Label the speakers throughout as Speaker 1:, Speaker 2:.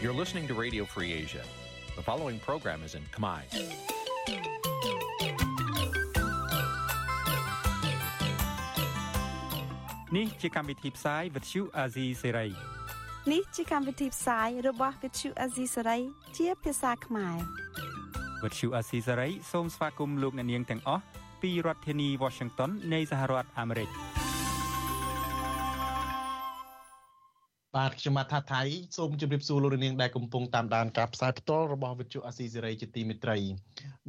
Speaker 1: You're listening to Radio Free Asia. The following program is in Khmer.
Speaker 2: Nǐ ជាកម្មវិធីផ្សាយ Vuthu Azizi Serai
Speaker 3: នេះជាកម្មវិធីផ្សាយរបស់ Vuthu Azizi Serai ជាភាសាខ្មែរ
Speaker 2: Vuthu Azizi Serai សូមស្វាគមន៍លោកអ្នកនាងទាំងអស់ពីរដ្ឋធានី Washington នៃសហរដ្ឋអាមេរិក។
Speaker 4: បាទខ្ញុំបាទថាថៃសូមជម្រាបសួរលោកនាងដែលកំពុងតាមដានការផ្សាយផ្ទាល់របស់វិទ្យុអាស៊ីសេរីជាទីមេត្រី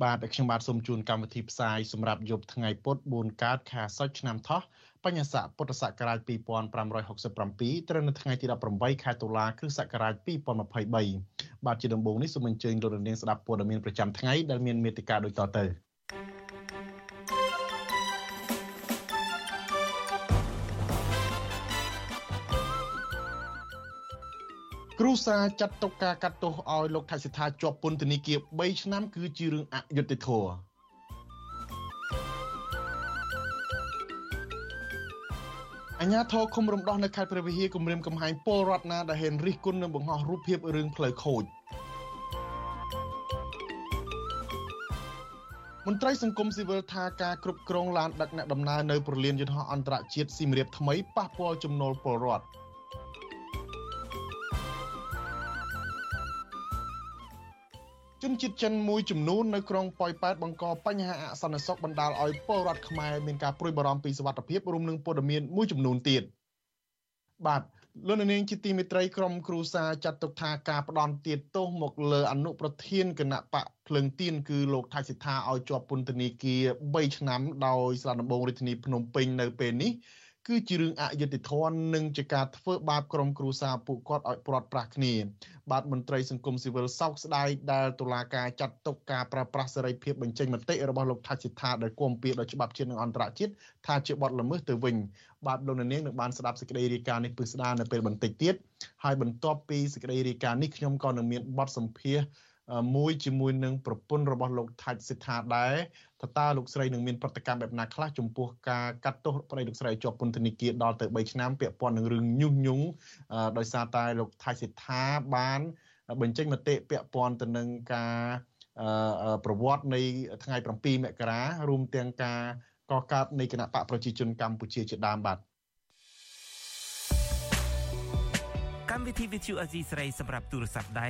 Speaker 4: បាទខ្ញុំបាទសូមជូនកម្មវិធីផ្សាយសម្រាប់យប់ថ្ងៃពុធ4កើតខែសុចឆ្នាំថោះបញ្ញស័កពុទ្ធសករាជ2567ត្រូវនៅថ្ងៃទី18ខែតុលាគ្រិស្តសករាជ2023បាទជាដំបូងនេះសូមអញ្ជើញលោកនាងស្ដាប់ព័ត៌មានប្រចាំថ្ងៃដែលមានមេត្តាដូចតទៅ គ្រូសាចាត់ទុកការកាត់ទោសឲ្យលោកថៃសិដ្ឋាជាប់ពន្ធនាគារ3ឆ្នាំ គឺជារឿងអយុត្តិធម៌អញ្ញាធរឃុំរំដោះនៅខេត្តព្រះវិហារគម្រាមកំហែងពលរដ្ឋណាដែលហ៊ានរិះគន់និងបង្ហោះរូបភាពរឿងផ្លូវខូចមន្ត្រីសង្គមស៊ីវិលថាការគ្រប់គ្រងឡានដឹកអ្នកដំណើរនៅប្រលានយន្តហោះអន្តរជាតិស៊ីមរៀបថ្មីប៉ះពាល់ចំណូលពលរដ្ឋ ជនជាតិចិនមួយចំនួននៅក្រុងប៉ោយប៉ែតបង្កបញ្ហាអសន្តិសុខបណ្ដាលឲ្យពលរដ្ឋខ្មែរមានការព្រួយបារម្ភពីសុវត្ថិភាពរួមនឹងព័ត៌មានមួយចំនួនទៀតបាទលោកនាងជាទីមេត្រីក្រុមគ្រូសាចាត់ទុកថាការផ្ដន់ទាទោសមកលើអនុប្រធានគណៈបកភ្លើងទៀនគឺលោកថៃសិដ្ឋាឲ្យជាប់ពន្ធនាគារ3ឆ្នាំដោយស្រាដំបងរាជធានីភ្នំពេញនៅពេលនេះ គឺជារឿងអយុត្តិធម៌និងជាការធ្វើបាបក្រុមគ្រួសារពួកគាត់ឲ្យព្រាត់ប្រាសគ្នាបាទមន្ត្រីសង្គមស៊ីវិលសោកស្ដាយដែលតុលាការចាត់ទុកការប្រប្រាស់សេរីភាពបញ្ចេញមតិរបស់លោកថាសិដ្ឋាដែលគំពីដោយច្បាប់ជាតិនិងអន្តរជាតិថាជាបទល្មើសទៅវិញបាទលោកនាងនឹងបានស្ដាប់សេចក្តីរាយការណ៍នេះពឹស្ដារនៅពេលបន្តិចទៀតហើយបន្ទាប់ពីសេចក្តីរាយការណ៍នេះខ្ញុំក៏នឹងមានបទសម្ភាសន៍ មួយជាមួយនឹងប្រពន្ធរបស់លោកថាច់សិដ្ឋាដែរតើតើលោកស្រីនឹងមានប្រតិកម្មបែបណាខ្លះចំពោះការកាត់ទោសប្តីលោកស្រីជាប់ពន្ធនាគារដល់ទៅ3ឆ្នាំពាក់ព័ន្ធនឹងរឿងញុះញង់ដោយសារតែលោកថាច់សិដ្ឋាបានបញ្ចេញមតិពាក់ព័ន្ធទៅនឹងការប្រវត្តិនៃថ្ងៃ7មករារួមទាំងការកកើតនៃគណៈបកប្រជាជនកម្ពុជាជាដើមបាទ
Speaker 5: កម្មវិធី Vithu Azizi ស្រីសម្រាប់ទូរស័ព្ទដៃ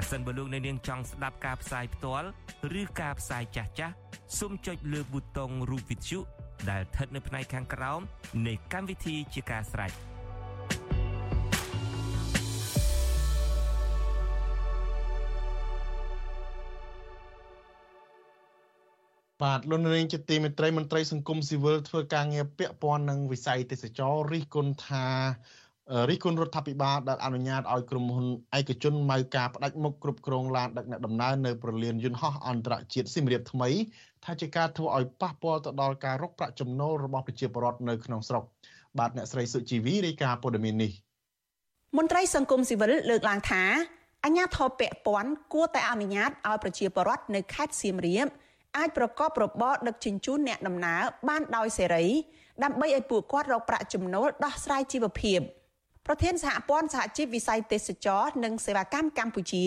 Speaker 5: ប្រសិនបើលោកអ្នកនាងចង់ស្ដាប់ការផ្សាយផ្ទាល់ឬការផ្សាយចាស់ចាស់សូមចុចលើប៊ូតុងរូបវិទ្យុដែលស្ថិតនៅផ្នែកខាងក្រោមនៃកម្មវិធីជាការស្រេច
Speaker 4: បាទលោកនាងជាទីមេត្រីមន្ត្រីសង្គមស៊ីវិលធ្វើការងារពាក់ព័ន្ធនឹងវិស័យទេសចររិះគន់ថា រិះគន់រដ្ឋាភិបាលដែលអនុញ្ញាតឲ្យក្រុមហ៊ុនឯកជនម៉ៅការផ្ដាច់មុខគ្រប់គ្រងឡានដឹកអ្នកដំណើរនៅប្រលានយន្តហោះអន្តរជាតិស៊ីមរៀបថ្មីថាជាការធ្វើឲ្យប៉ះពាល់ទៅដល់ការរកប្រាក់ចំណូលរបស់ប្រជាពលរដ្ឋនៅក្នុងស្រុកបាទអ្នកស្រីសុជីវីរាយការណ៍ព័ត៌មាននេះ
Speaker 3: មន្ត្រីសង្គមស៊ីវិលលើកឡើងថាអញ្ញាធិបពពាន់គួរតែអនុញ្ញាតឲ្យប្រជាពលរដ្ឋនៅខេត្តសៀមរាបអាចប្រកបរបរដឹកជញ្ជូនអ្នកដំណើរបានដោយសេរីដើម្បីឲ្យពួកគាត់រកប្រាក់ចំណូលដោះស្រាយជីវភាព។ ប្រធានសហព័ន្ធសហជីពវិស័យទេសចរនិងសេវាកម្មកម្ពុជា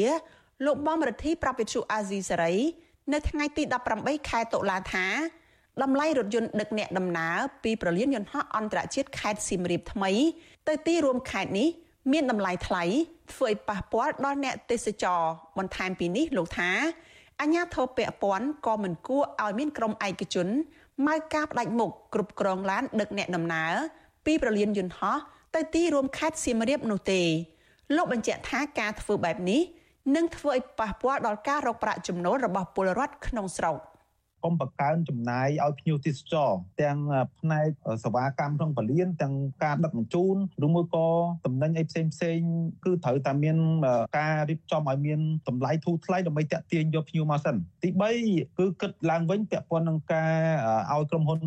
Speaker 3: លោកបំរិទ្ធីប្រពន្ធអាស៊ីសេរី នៅថ្ងៃទី18ខែតុលាថាតម្លៃរថយន្តដឹកអ្នកដំណើរពីប្រលានយន្តហោះអន្តរជាតិខេត្តសៀមរាបថ្មី ទៅទីរួមខេត្តនេះមានតម្លៃថ្លៃធ្វើឲ្យប៉ះពាល់ដល់អ្នកទេសចរបន្ថែមពីនេះលោកថាអញ្ញាធិបពពាន់ក៏មិនគួរឲ្យមានក្រុមឯកជនម៉ៅការផ្ដាច់មុខគ្រប់គ្រងឡានដឹកអ្នកដំណើរពីប្រលានយន្តហោះ ទៅទីរួមខេត្តសៀមរាបនោះទេលោកបញ្ជាក់ថាការធ្វើបែបនេះនឹងធ្វើឲ្យប៉ះពាល់ដល់ការរកប្រាក់ចំណូលរបស់ពលរដ្ឋក្នុងស្រុក
Speaker 6: កុំបង្កើនចំណាយឲ្យភ្ញៀវទេសចរទាំងផ្នែកសេវាកម្មក្នុងពលានទាំងការដឹកជញ្ជូនឬមួយក៏តំណែងអីផ្សេងផ្សេងគឺត្រូវតែមានការរៀបចំឲ្យមានតម្លៃធូរថ្លៃដើម្បីតាក់ទាញយកភ្ញៀវមកសិនទី3គឺគិតឡើងវិញពាក់ព័ន្ធនឹងការឲ្យក្រុមហ៊ុន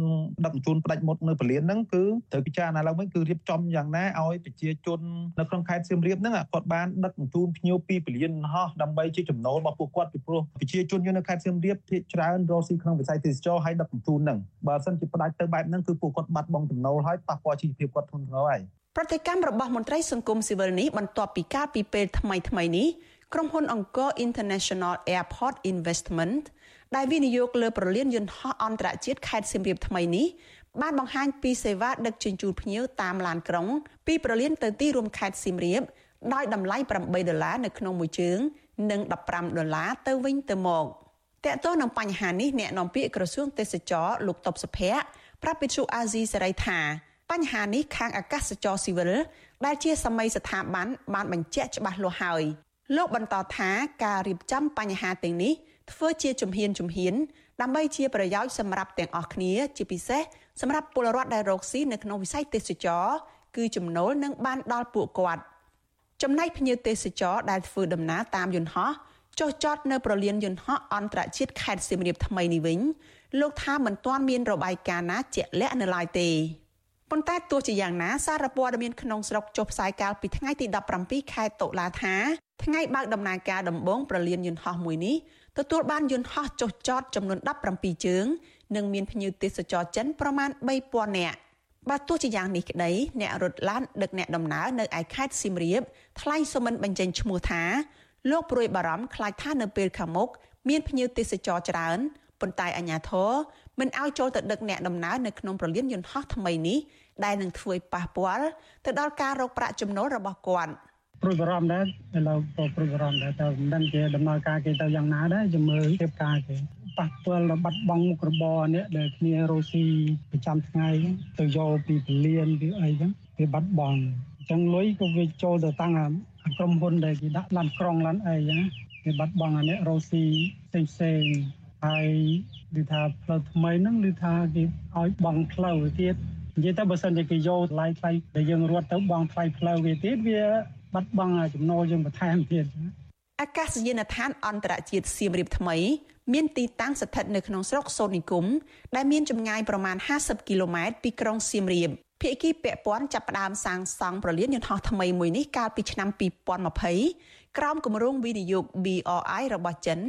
Speaker 6: ដឹកជញ្ជូនផ្ដាច់មុតនៅពលានហ្នឹងគឺត្រូវពិចារណាឡើងវិញគឺរៀបចំយ៉ាងណាឲ្យប្រជាជននៅក្នុងខេត្តសៀមរាបហ្នឹងគាត់បានដឹកជញ្ជូនភ្ញៀវពីពលានហោះដើម្បីជាចំណូលរបស់ពួកគាត់ពីព្រោះប្រជាជនយើងនៅខេត្តសៀមរាបភាគច្រើនរស់ស៊ីក្នុងវិស័យទេសចរហើយដឹកជញ្ជូនហ្នឹងបើមិនជាផ្ដាច់ទៅបែបហ្នឹងគឺពួកគាត់បាត់បង់ចំណូលហើយប៉ះពាល់ជីវភាពគាត់ធ្ងន់ធ្ងរហើយ
Speaker 3: ប្រតិកម្មរបស់មន្ត្រីសង្គមស៊ីវិលនេះបន្ទាប់ពីការពីពេលថ្មីថ្មីនេះក្រុមហ៊ុនអង្គរ International Airport Investment ដែលវិនិយោគលើប្រលានយន្តហោះអន្តរជាតិខេត្តសៀមរាបថ្មីនេះបានបង្ហាញពីសេវាដឹកជញ្ជូនភ្ញៀវតាមឡានក្រុង ពីប្រលានទៅទីរួមខេត្តសៀមរាបដោយតម្លៃ8ដុល្លារនៅក្នុងមួយជើងនិង15ដុល្លារទៅវិញទៅមក តើតើនឹងបញ្ហានេះអ្នកនាំពាក្យក្រសួងទេសចរលោកតបសុភ័ក្រប្រាប់វិទ្យុអាស៊ីសេរីថាបញ្ហានេះខាងអាកាសចរស៊ីវិលដែលជាសម័យស្ថាប័នបានបញ្ជាក់ច្បាស់លាស់ហើយលោកបន្តថាការរៀបចំបញ្ហាទាំងនេះធ្វើជាជំហានជំហាន ដើម្បីជាប្រយោជន៍សម្រាប់ទាំងអស់គ្នា ជាពិសេសសម្រាប់ពលរដ្ឋដែលរកស៊ីនៅក្នុងវិស័យទេសចរគឺចំណូលនឹងបានដល់ពួកគាត់ចំណែកភ្ញៀវទេសចរដែលធ្វើដំណើរតាមយន្តហោះ ចុះចតនៅប្រលានយន្តហោះអន្តរជាតិខេត្តសៀមរាបថ្មីនេះវិញលោកថាមិនទាន់មានរបាយការណ៍ណាជាក់លាក់នៅឡើយទេប៉ុន្តែទោះជាយ៉ាងណាសារព័ត៌មានក្នុងស្រុកចុះផ្សាយកាលពីថ្ងៃទី17ខែតុលាថាថ្ងៃបើកដំណើរការដំបូងប្រលានយន្តហោះមួយនេះទទួលបានយន្តហោះចុះចតចំនួន17ជើង និងមានភ្ញៀវទេសចរចិនប្រមាណ3000នាក់បើទោះជាយ៉ាងនេះក្តីអ្នករត់ឡានដឹកអ្នកដំណើរនៅឯខេត្តសៀមរាបថ្លែងសុំមិនបញ្ចេញឈ្មោះថា លោកព្រួយបារម្ភខ្លាចថានៅពេលខាងមុខមានភ្ញៀវទេសចរច្រើនប៉ុន្តែអាជ្ញាធរមិនឲ្យចូលទៅដឹកអ្នកដំណើរនៅក្នុងប្រលានយន្តហោះថ្មីនេះដែលនឹងធ្វើឲ្យប៉ះពាល់ទៅដល់ការរកប្រាក់ចំណូលរបស់គាត់
Speaker 7: ព្រួយបារម្ភដែរឥឡូវក៏ព្រួយបារម្ភដែរតែមិនដឹងជាដំណើរការគេទៅយ៉ាងណាដែរជំរឿរៀបការគេប៉ះពាល់ដល់បាត់បង់មុខរបរនេះដែលគ្នារស់ស៊ីប្រចាំថ្ងៃទៅយកពីពលានពីអីចឹងវាបាត់បង់អញ្ចឹងលុយក៏វាចូលទៅតាំងក្រុមហ៊ុនដែលគេដាក់ឡានក្រុងឡានអីចឹងវាបាត់បង់អានេះរស់ស៊ីផ្សេងផ្សេងហើយគឺថាផ្លូវថ្មីហ្នឹងគឺថាគេឲ្យបង់ផ្លូវទៀតនិយាយទៅបើសិនជាគេយកថ្លៃថ្លៃដែលយើងរត់ទៅបង់ថ្លៃផ្លូវវាទៀតវាបាត់បង់ចំណូលយើងបន្ថែមទៀត
Speaker 3: អាកាសយានដ្ឋានអន្តរជាតិសៀមរាបថ្មី មានទីតាំងស្ថិតនៅក្នុងស្រុកសូត្រនិគមដែលមានចម្ងាយប្រមាណ50គីឡូម៉ែត្រពីក្រុងសៀមរាប ភាគីពាក់ព័ន្ធចាប់ផ្ដើមសាងសង់ប្រលានយន្តហោះថ្មីមួយនេះកាលពីឆ្នាំ2020ក្រោមគម្រោងវិនិយោគ BRI របស់ចិន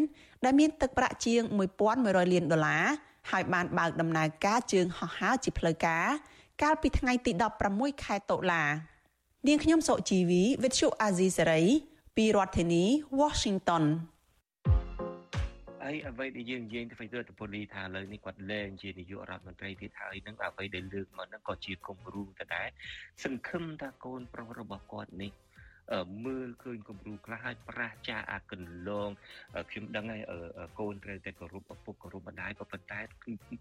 Speaker 3: ដែលមានទឹកប្រាក់ជាង1100លានដុល្លារហើយបានបើកដំណើរការជើងហោះហើរជាផ្លូវការកាលពីថ្ងៃទី16ខែតុលានាងខ្ញុំសុជីវី Vithu Azizi Serai ពីរដ្ឋធានី Washington
Speaker 5: ហើយអ្វីដែលយើងនិយាយទៅវិញរដ្ឋពលីថាឥឡូវនេះគាត់លែងជានាយករដ្ឋមន្ត្រីទៀតហើយនឹងអ្វីដែលលើកមកហ្នឹងក៏ជាគំរូទៅដែរសង្ឃឹមថាកូនប្រុសរបស់គាត់នេះមើលឃើញគំរូខ្លះហើយប្រះចាអាកន្លងខ្ញុំដឹងហើយកូនត្រូវតែគោរពឪពុកគោរពម្ដាយក៏ប៉ុន្តែ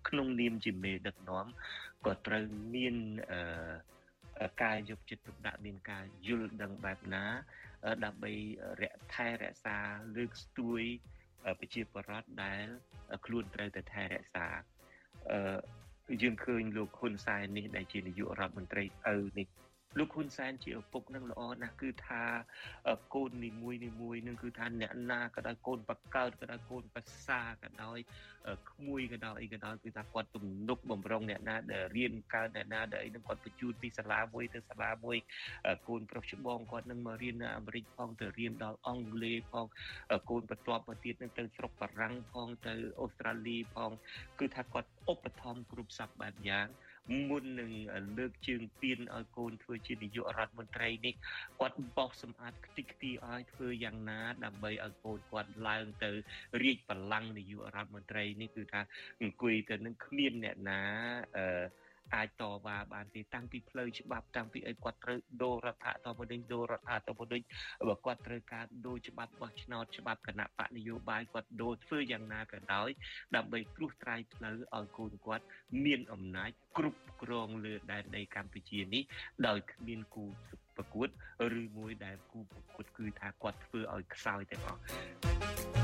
Speaker 5: ក្នុងនាមជាមេដឹកនាំក៏ត្រូវមានការយកចិត្តទុកដាក់មានការយល់ដឹងបែបណា ដើម្បីរកថែរក្សាលើកស្ទួយ ប្រជាពលរដ្ឋដែល ខ្លួនត្រូវតែថែរក្សាអឺយើងឃើញលោកហ៊ុនសែននេះដែលជានាយករដ្ឋមន្ត្រីឪនេះ លោកហ៊ុនសែនជាឪពុកនឹងល្អណាស់គឺថាកូននីមួយនីមួយនឹងគឺថាអ្នកណាក៏ដោយកូនបកើតក៏ដោយកូនប្រសាក៏ដោយក្មួយក៏ដោយអីក៏ដោយគឺថាគាត់ទំនុកបំរុងអ្នកណាដែលរៀនកើតអ្នកណាដែលអីនឹងគាត់បញ្ជូនពីសាលាមួយទៅសាលាមួយកូនប្រុសច្បងគាត់នឹងមករៀននៅអាមេរិកផងទៅរៀនដល់អង់គ្លេសផងកូនបន្ទាប់មកទៀតនឹងទៅស្រុកបារាំងផងទៅអូស្ត្រាលីផង គឺថាគាត់ឧបត្ថម្ភគ្រប់សពបែបយ៉ាង មុននឹងលើកជើងពៀនឲ្យកូនធ្វើជានាយករដ្ឋមន្ត្រីនេះគាត់បោះសម្អាតខ្ទេចខ្ទីឲ្យធ្វើយ៉ាងណា ដើម្បីឲ្យកូនគាត់ឡើងទៅរាជបល្ល័ង្កនាយករដ្ឋមន្ត្រីនេះគឺថាអង្គុយទៅនឹងគ្មានអ្នកណាអឺ អាចតវ៉ាបានទេតាំងពីផ្លូវច្បាប់តាំងពីឲ្យគាត់ត្រូវដូររដ្ឋធម្មនុញ្ញដូររដ្ឋធម្មនុញ្ញបើគាត់ត្រូវការដូរច្បាប់បោះឆ្នោតច្បាប់គណៈបកនយោបាយគាត់ដូរធ្វើយ៉ាងណាក៏ដោយដើម្បីគ្រោះត្រាយផ្លូវឲ្យកូនគាត់មានអំណាចគ្រប់គ្រងលើដែនដីកម្ពុជានេះដោយគ្មានគូប្រកួតឬមួយដែលគូប្រកួតគឺថាគាត់ធ្វើឲ្យខ្សោយទាំងអស់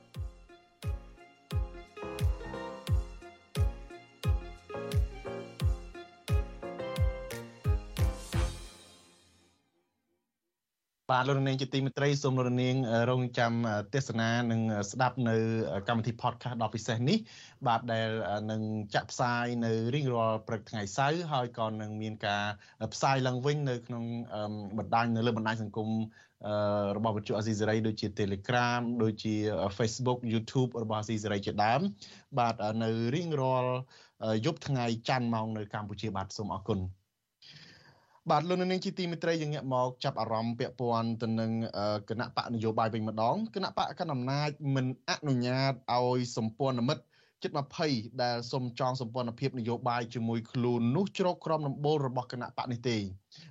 Speaker 4: បាទលោកនាងជាទីមេត្រីសូមលោកនាងរងចាំទេសនានិងស្ដាប់នៅកម្មវិធី podcast ដ៏ពិសេសនេះ បាទដែលនឹងចាក់ផ្សាយនៅរៀងរាល់ព្រឹកថ្ងៃសៅរ៍ហើយក៏នឹងមានការផ្សាយឡើងវិញនៅក្នុងបណ្ដាញនៅលើបណ្ដាញសង្គមរបស់វិទ្យុអាស៊ីសេរីដូចជា Telegram ដូចជា Facebook YouTube របស់អាស៊ីសេរីជាដើមបាទនៅរៀងរាល់យប់ថ្ងៃច័ន្ទម៉ោងនៅកម្ពុជាបាទសូមអរគុណ បាទលោកនាងជាទីមេត្រីយើងងាកមកចាប់អារម្មណ៍ពាក់ព័ន្ធទៅនឹងគណៈបកនយោបាយវិញម្ដងគណៈបកកណ្ដាលអំណាចមិនអនុញ្ញាតឲ្យសម្ព័ន្ធមិត្តជិត20ដែលសុំចងសម្ព័ន្ធភាពនយោបាយជាមួយខ្លួននោះជ្រកក្រមដំបូលរបស់គណៈបកនេះទេ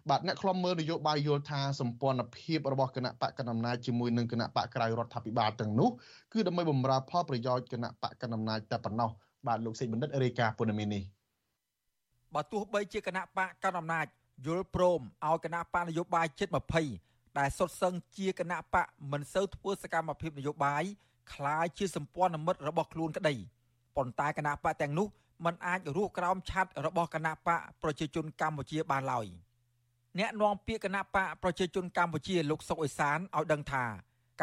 Speaker 4: បាទអ្នកខ្លំមើលនយោបាយយល់ថាសម្ព័ន្ធភាពរបស់គណៈបកកណ្ដាលអំណាចជាមួយនឹងគណៈបកក្រៅរដ្ឋាភិបាលទាំងនោះគឺដើម្បីបម្រើផលប្រយោជន៍គណៈបកកណ្ដាលអំណាចតែប៉ុណ្ណោះបាទលោកសេចបណ្ឌិតរាយការណ៍ព័ត៌មាននេះ
Speaker 8: បើទោះបីជាគណៈបកកណ្ដាលអំណាច យល់ព្រមឲ្យគណៈបកនយោបាយជិត20ដែលសុទ្ធសឹងជាគណៈបកមិនសូវធ្វើសកម្មភាពនយោបាយคล้ายជាសម្ព័ន្ធមិត្តរបស់ខ្លួនក្តីប៉ុន្តែគណៈបកទាំងនោះมันអាចរស់ក្រោមឆ័ត្ររបស់គណៈបកប្រជាជនកម្ពុជាបានឡើយអ្នកនាំពាក្យគណៈបកប្រជាជនកម្ពុជាលោកសុកអេសានឲ្យដឹងថា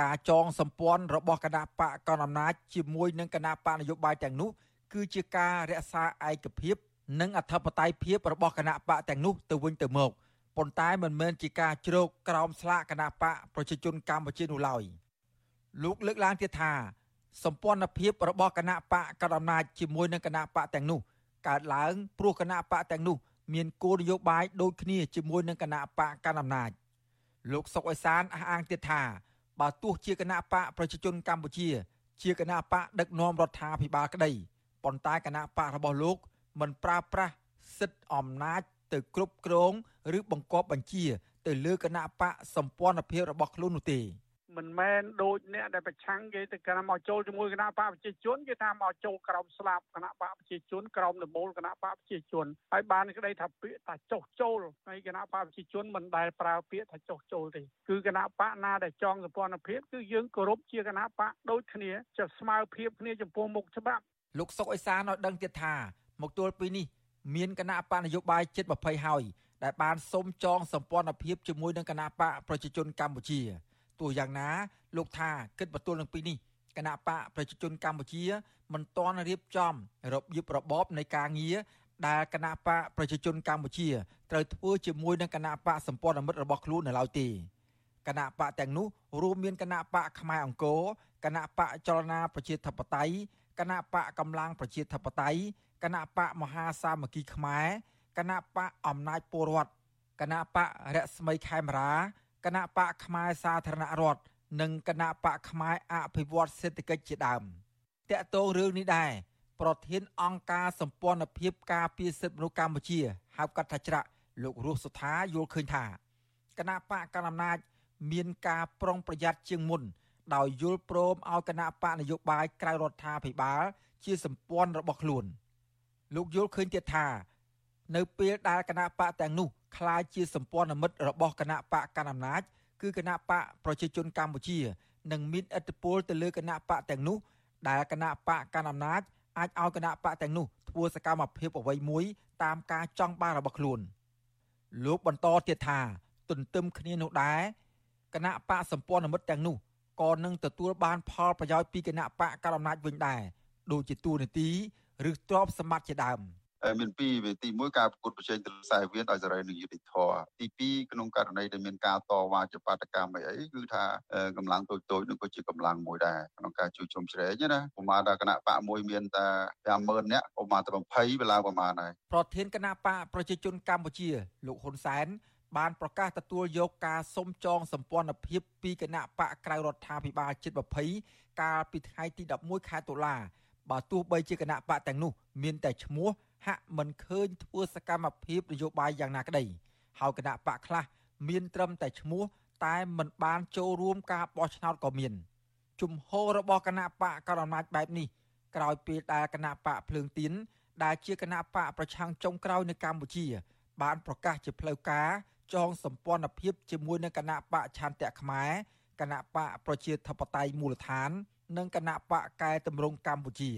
Speaker 8: ការចងសម្ព័ន្ធរបស់គណៈបកកណ្ដាលអំណាចជាមួយនឹងគណៈបកនយោបាយទាំងនោះគឺជាការរក្សាឯកភាព និងអធិបតេយ្យភាពរបស់គណៈបកទាំងនោះទៅវិញទៅមកប៉ុន្តែមិនមែនជាការជ្រោកក្រោមស្លាកគណៈបកប្រជាជនកម្ពុជានោះឡើយលោកលើកឡើងទៀតថាសម្ព័ន្ធភាពរបស់គណៈបកកណ្ដាលអំណាចជាមួយនឹងគណៈបកទាំងនោះកើតឡើងព្រោះគណៈបកទាំងនោះមានគោលនយោបាយដូចគ្នាជាមួយនឹងគណៈបកកណ្ដាលអំណាចលោកសុកអេសានអះអាងទៀតថាបើទោះជាគណៈបកប្រជាជនកម្ពុជា ជាគណៈបកដឹកនាំរដ្ឋាភិបាលក្តីប៉ុន្តែគណៈបករបស់លោក មិនប្រើប្រាស់សិទ្ធិអំណាចទៅគ្រប់គ្រងឬបង្គាប់បញ្ជា ទៅលើគណៈបកសម្ព័ន្ធភាពរបស់ខ្លួននោះទេ
Speaker 9: មិនមែនដូចអ្នកដែលប្រឆាំងគេទៅគណៈមកចូលជាមួយគណៈបកប្រជាជនគេថាមកចូលក្រោមស្លាប់គណៈបកប្រជាជនក្រោមដំបូលគណៈបកប្រជាជនហើយបានក្តីថាពាក្យថាចុះចូលហើយគណៈបកប្រជាជនមិនដែលប្រើពាក្យថាចុះចូលទេគឺគណៈបកណាដែលចងសម្ព័ន្ធភាពគឺយើងគោរពជាគណៈបកដូចគ្នាจะស្មើភាពគ្នាចំពោះមុខច្បាប់
Speaker 8: លោកសុកអេសានឲ្យដឹងទៀតថា មកទល់ពេលនេះមានគណៈបកនយោបាយជិត20ហើយដែលបានសុំចងសម្ព័ន្ធភាពជាមួយនឹងគណៈបកប្រជាជនកម្ពុជាទោះយ៉ាងណាលោកថាគិតបន្ទល់នឹងពីនេះគណៈបកប្រជាជនកម្ពុជាមិនទាន់រៀបចំរបៀបរបបនៃការងារដែលគណៈបកប្រជាជនកម្ពុជាត្រូវធ្វើជាមួយនឹងគណៈបកសម្ព័ន្ធមិត្តរបស់ខ្លួននៅឡើយទេគណៈបកទាំងនោះរួមមានគណៈបកខ្មែរអង្គរគណៈបកចលនាប្រជាធិបតេយ្យគណៈបកកម្លាំងប្រជាធិបតេយ្យ គណៈបកមហាសាមគ្គីខ្មែរគណៈបកអំណាចពលរដ្ឋគណៈបករស្មីខេមរាគណៈបកខ្មែរសាធារណរដ្ឋនិងគណៈបកខ្មែរអភិវឌ្ឍសេដ្ឋកិច្ចជាដើមតកតងរឿងនេះដែរប្រធានអង្គការសម្ព័ន្ធភាពការពារសិទ្ធិមនុស្សកម្ពុជាហៅកាត់ថាច្រាក់លោករស់សុថាយល់ឃើញថាគណៈបកកណ្ដាលអំណាចមានការប្រុងប្រយ័ត្នជាងមុន ដោយយល់ព្រមឲ្យគណៈបកនយោបាយក្រៅរដ្ឋាភិបាល ជាសម្ព័ន្ធរបស់ខ្លួន។ លោកយល់ឃើញទៀតថានៅពេលដែលគណៈបកទាំងនោះคล้ายជាសម្ព័ន្ធមិត្តរបស់គណៈបកកណ្ដាលអំណាចគឺគណៈបកប្រជាជនកម្ពុជានឹងមានឥទ្ធិពលទៅលើគណៈបកទាំងនោះដែលគណៈបកកណ្ដាលអំណាចអាចឲ្យគណៈបកទាំងនោះធ្វើសកម្មភាពអ្វីមួយតាមការចង់បានរបស់ខ្លួនលោកបន្តទៀតថាទន្ទឹមគ្នានោះដែរគណៈបកសម្ព័ន្ធមិត្តទាំងនោះក៏នឹងទទួលបានផលប្រយោជន៍ពីគណៈបកកណ្ដាលអំណាចវិញដែរដូចជាទូនាទី ឬទ្រព្យសម្បត្តិជាដើម
Speaker 10: មានពីរទី1ការប្រកួតប្រជែងទៅខ្សែវៀនឲ្យសេរីនិងយុត្តិធម៌ទី2ក្នុងករណីដែលមានការតវ៉ាជាបាតកម្មអីគឺថាកម្លាំងតូចតូចនោះក៏ជាកម្លាំងមួយដែរក្នុងការជួយជុំជ្រែងណាប្រមាណដល់គណៈបកមួយមានតែ50000នាក់ប្រមាណតែ20វាឡើងប្រមាណហើយ
Speaker 8: ប្រធានគណៈបកប្រជាជនកម្ពុជាលោកហ៊ុនសែនបានប្រកាសទទួលយកការសុំចងសម្ព័ន្ធភាពពីគណៈបកក្រៅរដ្ឋាភិបាលជិត20កាលពីថ្ងៃទី11ខែតុលា បើទោះបីជាគណៈបកទាំងនោះមានតែឈ្មោះហាក់មិនឃើញធ្វើសកម្មភាពនយោបាយយ៉ាងណាក្តីហើយគណៈបកខ្លះមានត្រឹមតែឈ្មោះតែមិនបានចូលរួមការបោះឆ្នោតក៏មានជំហររបស់គណៈបកកណ្ដាលអំណាចបែបនេះក្រោយពេលដែលគណៈបកភ្លើងទៀនដែលជាគណៈបកប្រឆាំងចុងក្រោយនៅកម្ពុជា បានប្រកាសជាផ្លូវការចងសម្ព័ន្ធភាពជាមួយនឹងគណៈបកឆន្ទៈខ្មែរគណៈបកប្រជាធិបតេយ្យមូលដ្ឋាន និងគណៈបកកែតម្រង់កម្ពុជា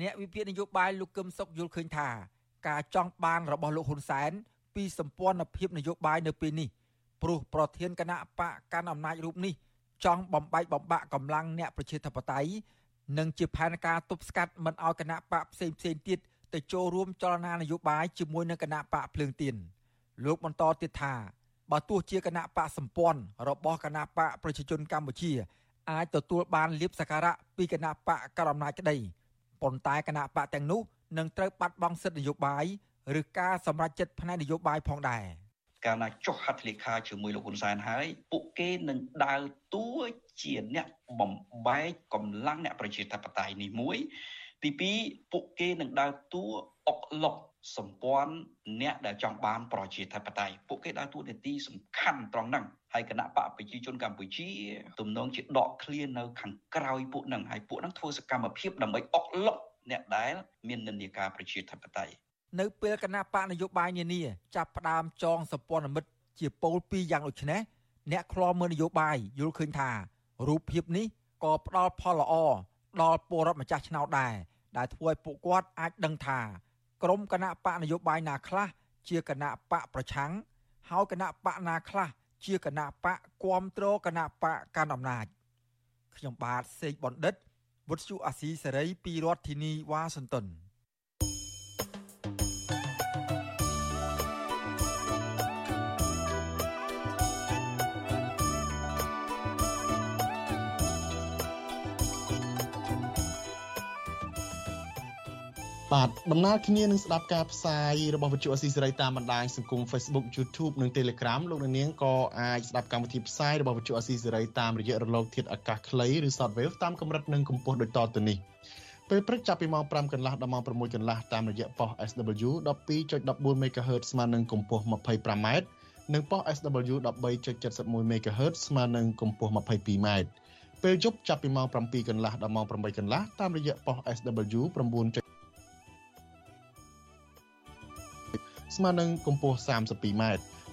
Speaker 8: អ្នកវិភាគនយោបាយលោកកឹមសុខយល់ឃើញថាការចង់បានរបស់លោកហ៊ុនសែនពីសម្ព័ន្ធភាពនយោបាយនៅពេលនេះព្រោះប្រធានគណៈបកកាន់អំណាចរូបនេះចង់បំបែកបំបាក់កម្លាំងអ្នកប្រជាធិបតេយ្យនិងជាផែនការទប់ស្កាត់មិនឲ្យគណៈបកផ្សេងផ្សេងទៀតទៅចូលរួមចលនានយោបាយជាមួយនឹងគណៈបកភ្លើងទៀនលោកបន្តទៀតថាបើទោះជាគណៈបកសម្ព័ន្ធរបស់គណៈបកប្រជាជនកម្ពុជា អាចទទួលបានលៀបសការៈពីគណៈបកកណ្ដាលអំណាចក្តីប៉ុន្តែគណៈបកទាំងនោះនឹងត្រូវបាត់បង់សិទ្ធិនយោបាយឬការសម្រេចចិត្តផ្នែកនយោបាយផងដែរ
Speaker 11: កាលណាចុះហត្ថលេខាជាមួយលោកហ៊ុនសែនហើយពួកគេនឹងដើរតួជាអ្នកបំបែកកម្លាំងអ្នកប្រជាធិបតេយ្យនេះមួយ ទី2ពួកគេនឹងដើរតួអុកឡុកសម្ព័ន្ធអ្នកដែលចង់បានប្រជាធិបតេយ្យពួកគេដើរតួនាទីសំខាន់ត្រង់ហ្នឹង ហើយគណៈបកប្រជាជនកម្ពុជាទំនងជាដកឃ្លានៅខាងក្រោយពួកហ្នឹងហើយពួកហ្នឹងធ្វើសកម្មភាពដើម្បីអុកឡុកអ្នកដែលមាននិន្នាការប្រជាធិបតេយ្យ
Speaker 8: នៅពេលគណៈបកនយោបាយនានាចាប់ផ្ដើមចងសម្ព័ន្ធមិត្តជាពោលពីរយ៉ាងដូចនេះអ្នកខ្លោមើលនយោបាយយល់ឃើញថារូបភាពនេះក៏ផ្ដល់ផលល្អដល់ពលរដ្ឋម្ចាស់ឆ្នោតដែរដែលធ្វើឲ្យពួកគាត់អាចដឹងថាក្រុមគណៈបកនយោបាយណាខ្លះជាគណៈបកប្រឆាំងហើយគណៈបកណាខ្លះ ជាគណៈបកគ្រប់គ្រងគណៈបកកាន់អំណាចខ្ញុំបាទសេកបណ្ឌិតវុទ្ធុអាស៊ីសេរីពីរដ្ឋធានីវ៉ាស៊ីនតោន
Speaker 4: បាទដំណើរគ្នានឹងស្ដាប់ការផ្សាយរបស់វិទ្យុអស៊ីសេរីតាមបណ្ដាញសង្គម Facebook YouTube និង Telegram លោកនាងក៏អាចស្ដាប់កម្មវិធីផ្សាយរបស់វិទ្យុអស៊ីសេរីតាមរយៈរលកធាតុអាកាសខ្លីឬ Shortwave តាមកម្រិតនិងកម្ពស់ដូចតទៅនេះពេលព្រឹកចាប់ពីម៉ោង5កន្លះដល់ម៉ោង6កន្លះតាមរយៈប៉ុស SW 12.14 MHz ស្មើនឹងកម្ពស់ 25m និងប៉ុស SW 13.71 MHz ស្មើនឹងកម្ពស់ 22m ពេលយប់ចាប់ពីម៉ោង7កន្លះដល់ម៉ោង8កន្លះតាមរយៈប៉ុស SW 9. ស្មើនឹងកម្ពស់ 32m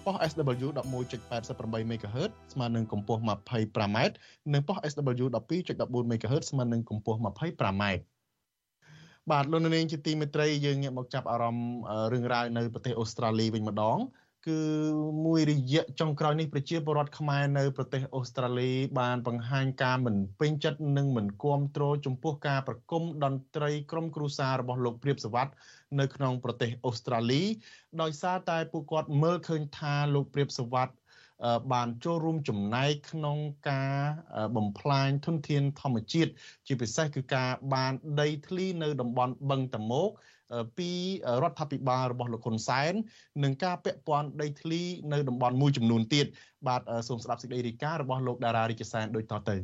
Speaker 4: ប៉ុស SW 11.88 MHz ស្មើនឹងកម្ពស់ 25m និងប៉ុស SW 12.14 MHz ស្មើនឹងកម្ពស់ 25m បាទលោកនាងជាទីមេត្រីយើងងាកមកចាប់អារម្មណ៍រឿងរ៉ាវនៅប្រទេសអូស្ត្រាលីវិញម្ដង គឺមួយរយៈចុងក្រោយនេះប្រជាពលរដ្ឋខ្មែរនៅប្រទេសអូស្ត្រាលីបានបង្ហាញការមិនពេញចិត្តនិងមិនគាំទ្រចំពោះការប្រគំតន្ត្រីក្រុមគ្រួសាររបស់លោកព្រាបសវັດនៅក្នុងប្រទេសអូស្ត្រាលី ដោយសារតែពួកគាត់មើលឃើញថាលោកព្រាបសវັດបានចូលរួមចំណែកក្នុងការបំផ្លាញធនធានធម្មជាតិជាពិសេសគឺការបានដីធ្លីនៅតំបន់បឹងតមោក ពីរដ្ឋាភិបាលរបស់លោកហ៊ុនសែននិងការពាក់ព័ន្ធដីធ្លីនៅតំបន់មួយចំនួនទៀតបាទសូមស្ដាប់សេចក្តីរាយការណ៍របស់លោកតារារាជសែនដូចតទៅ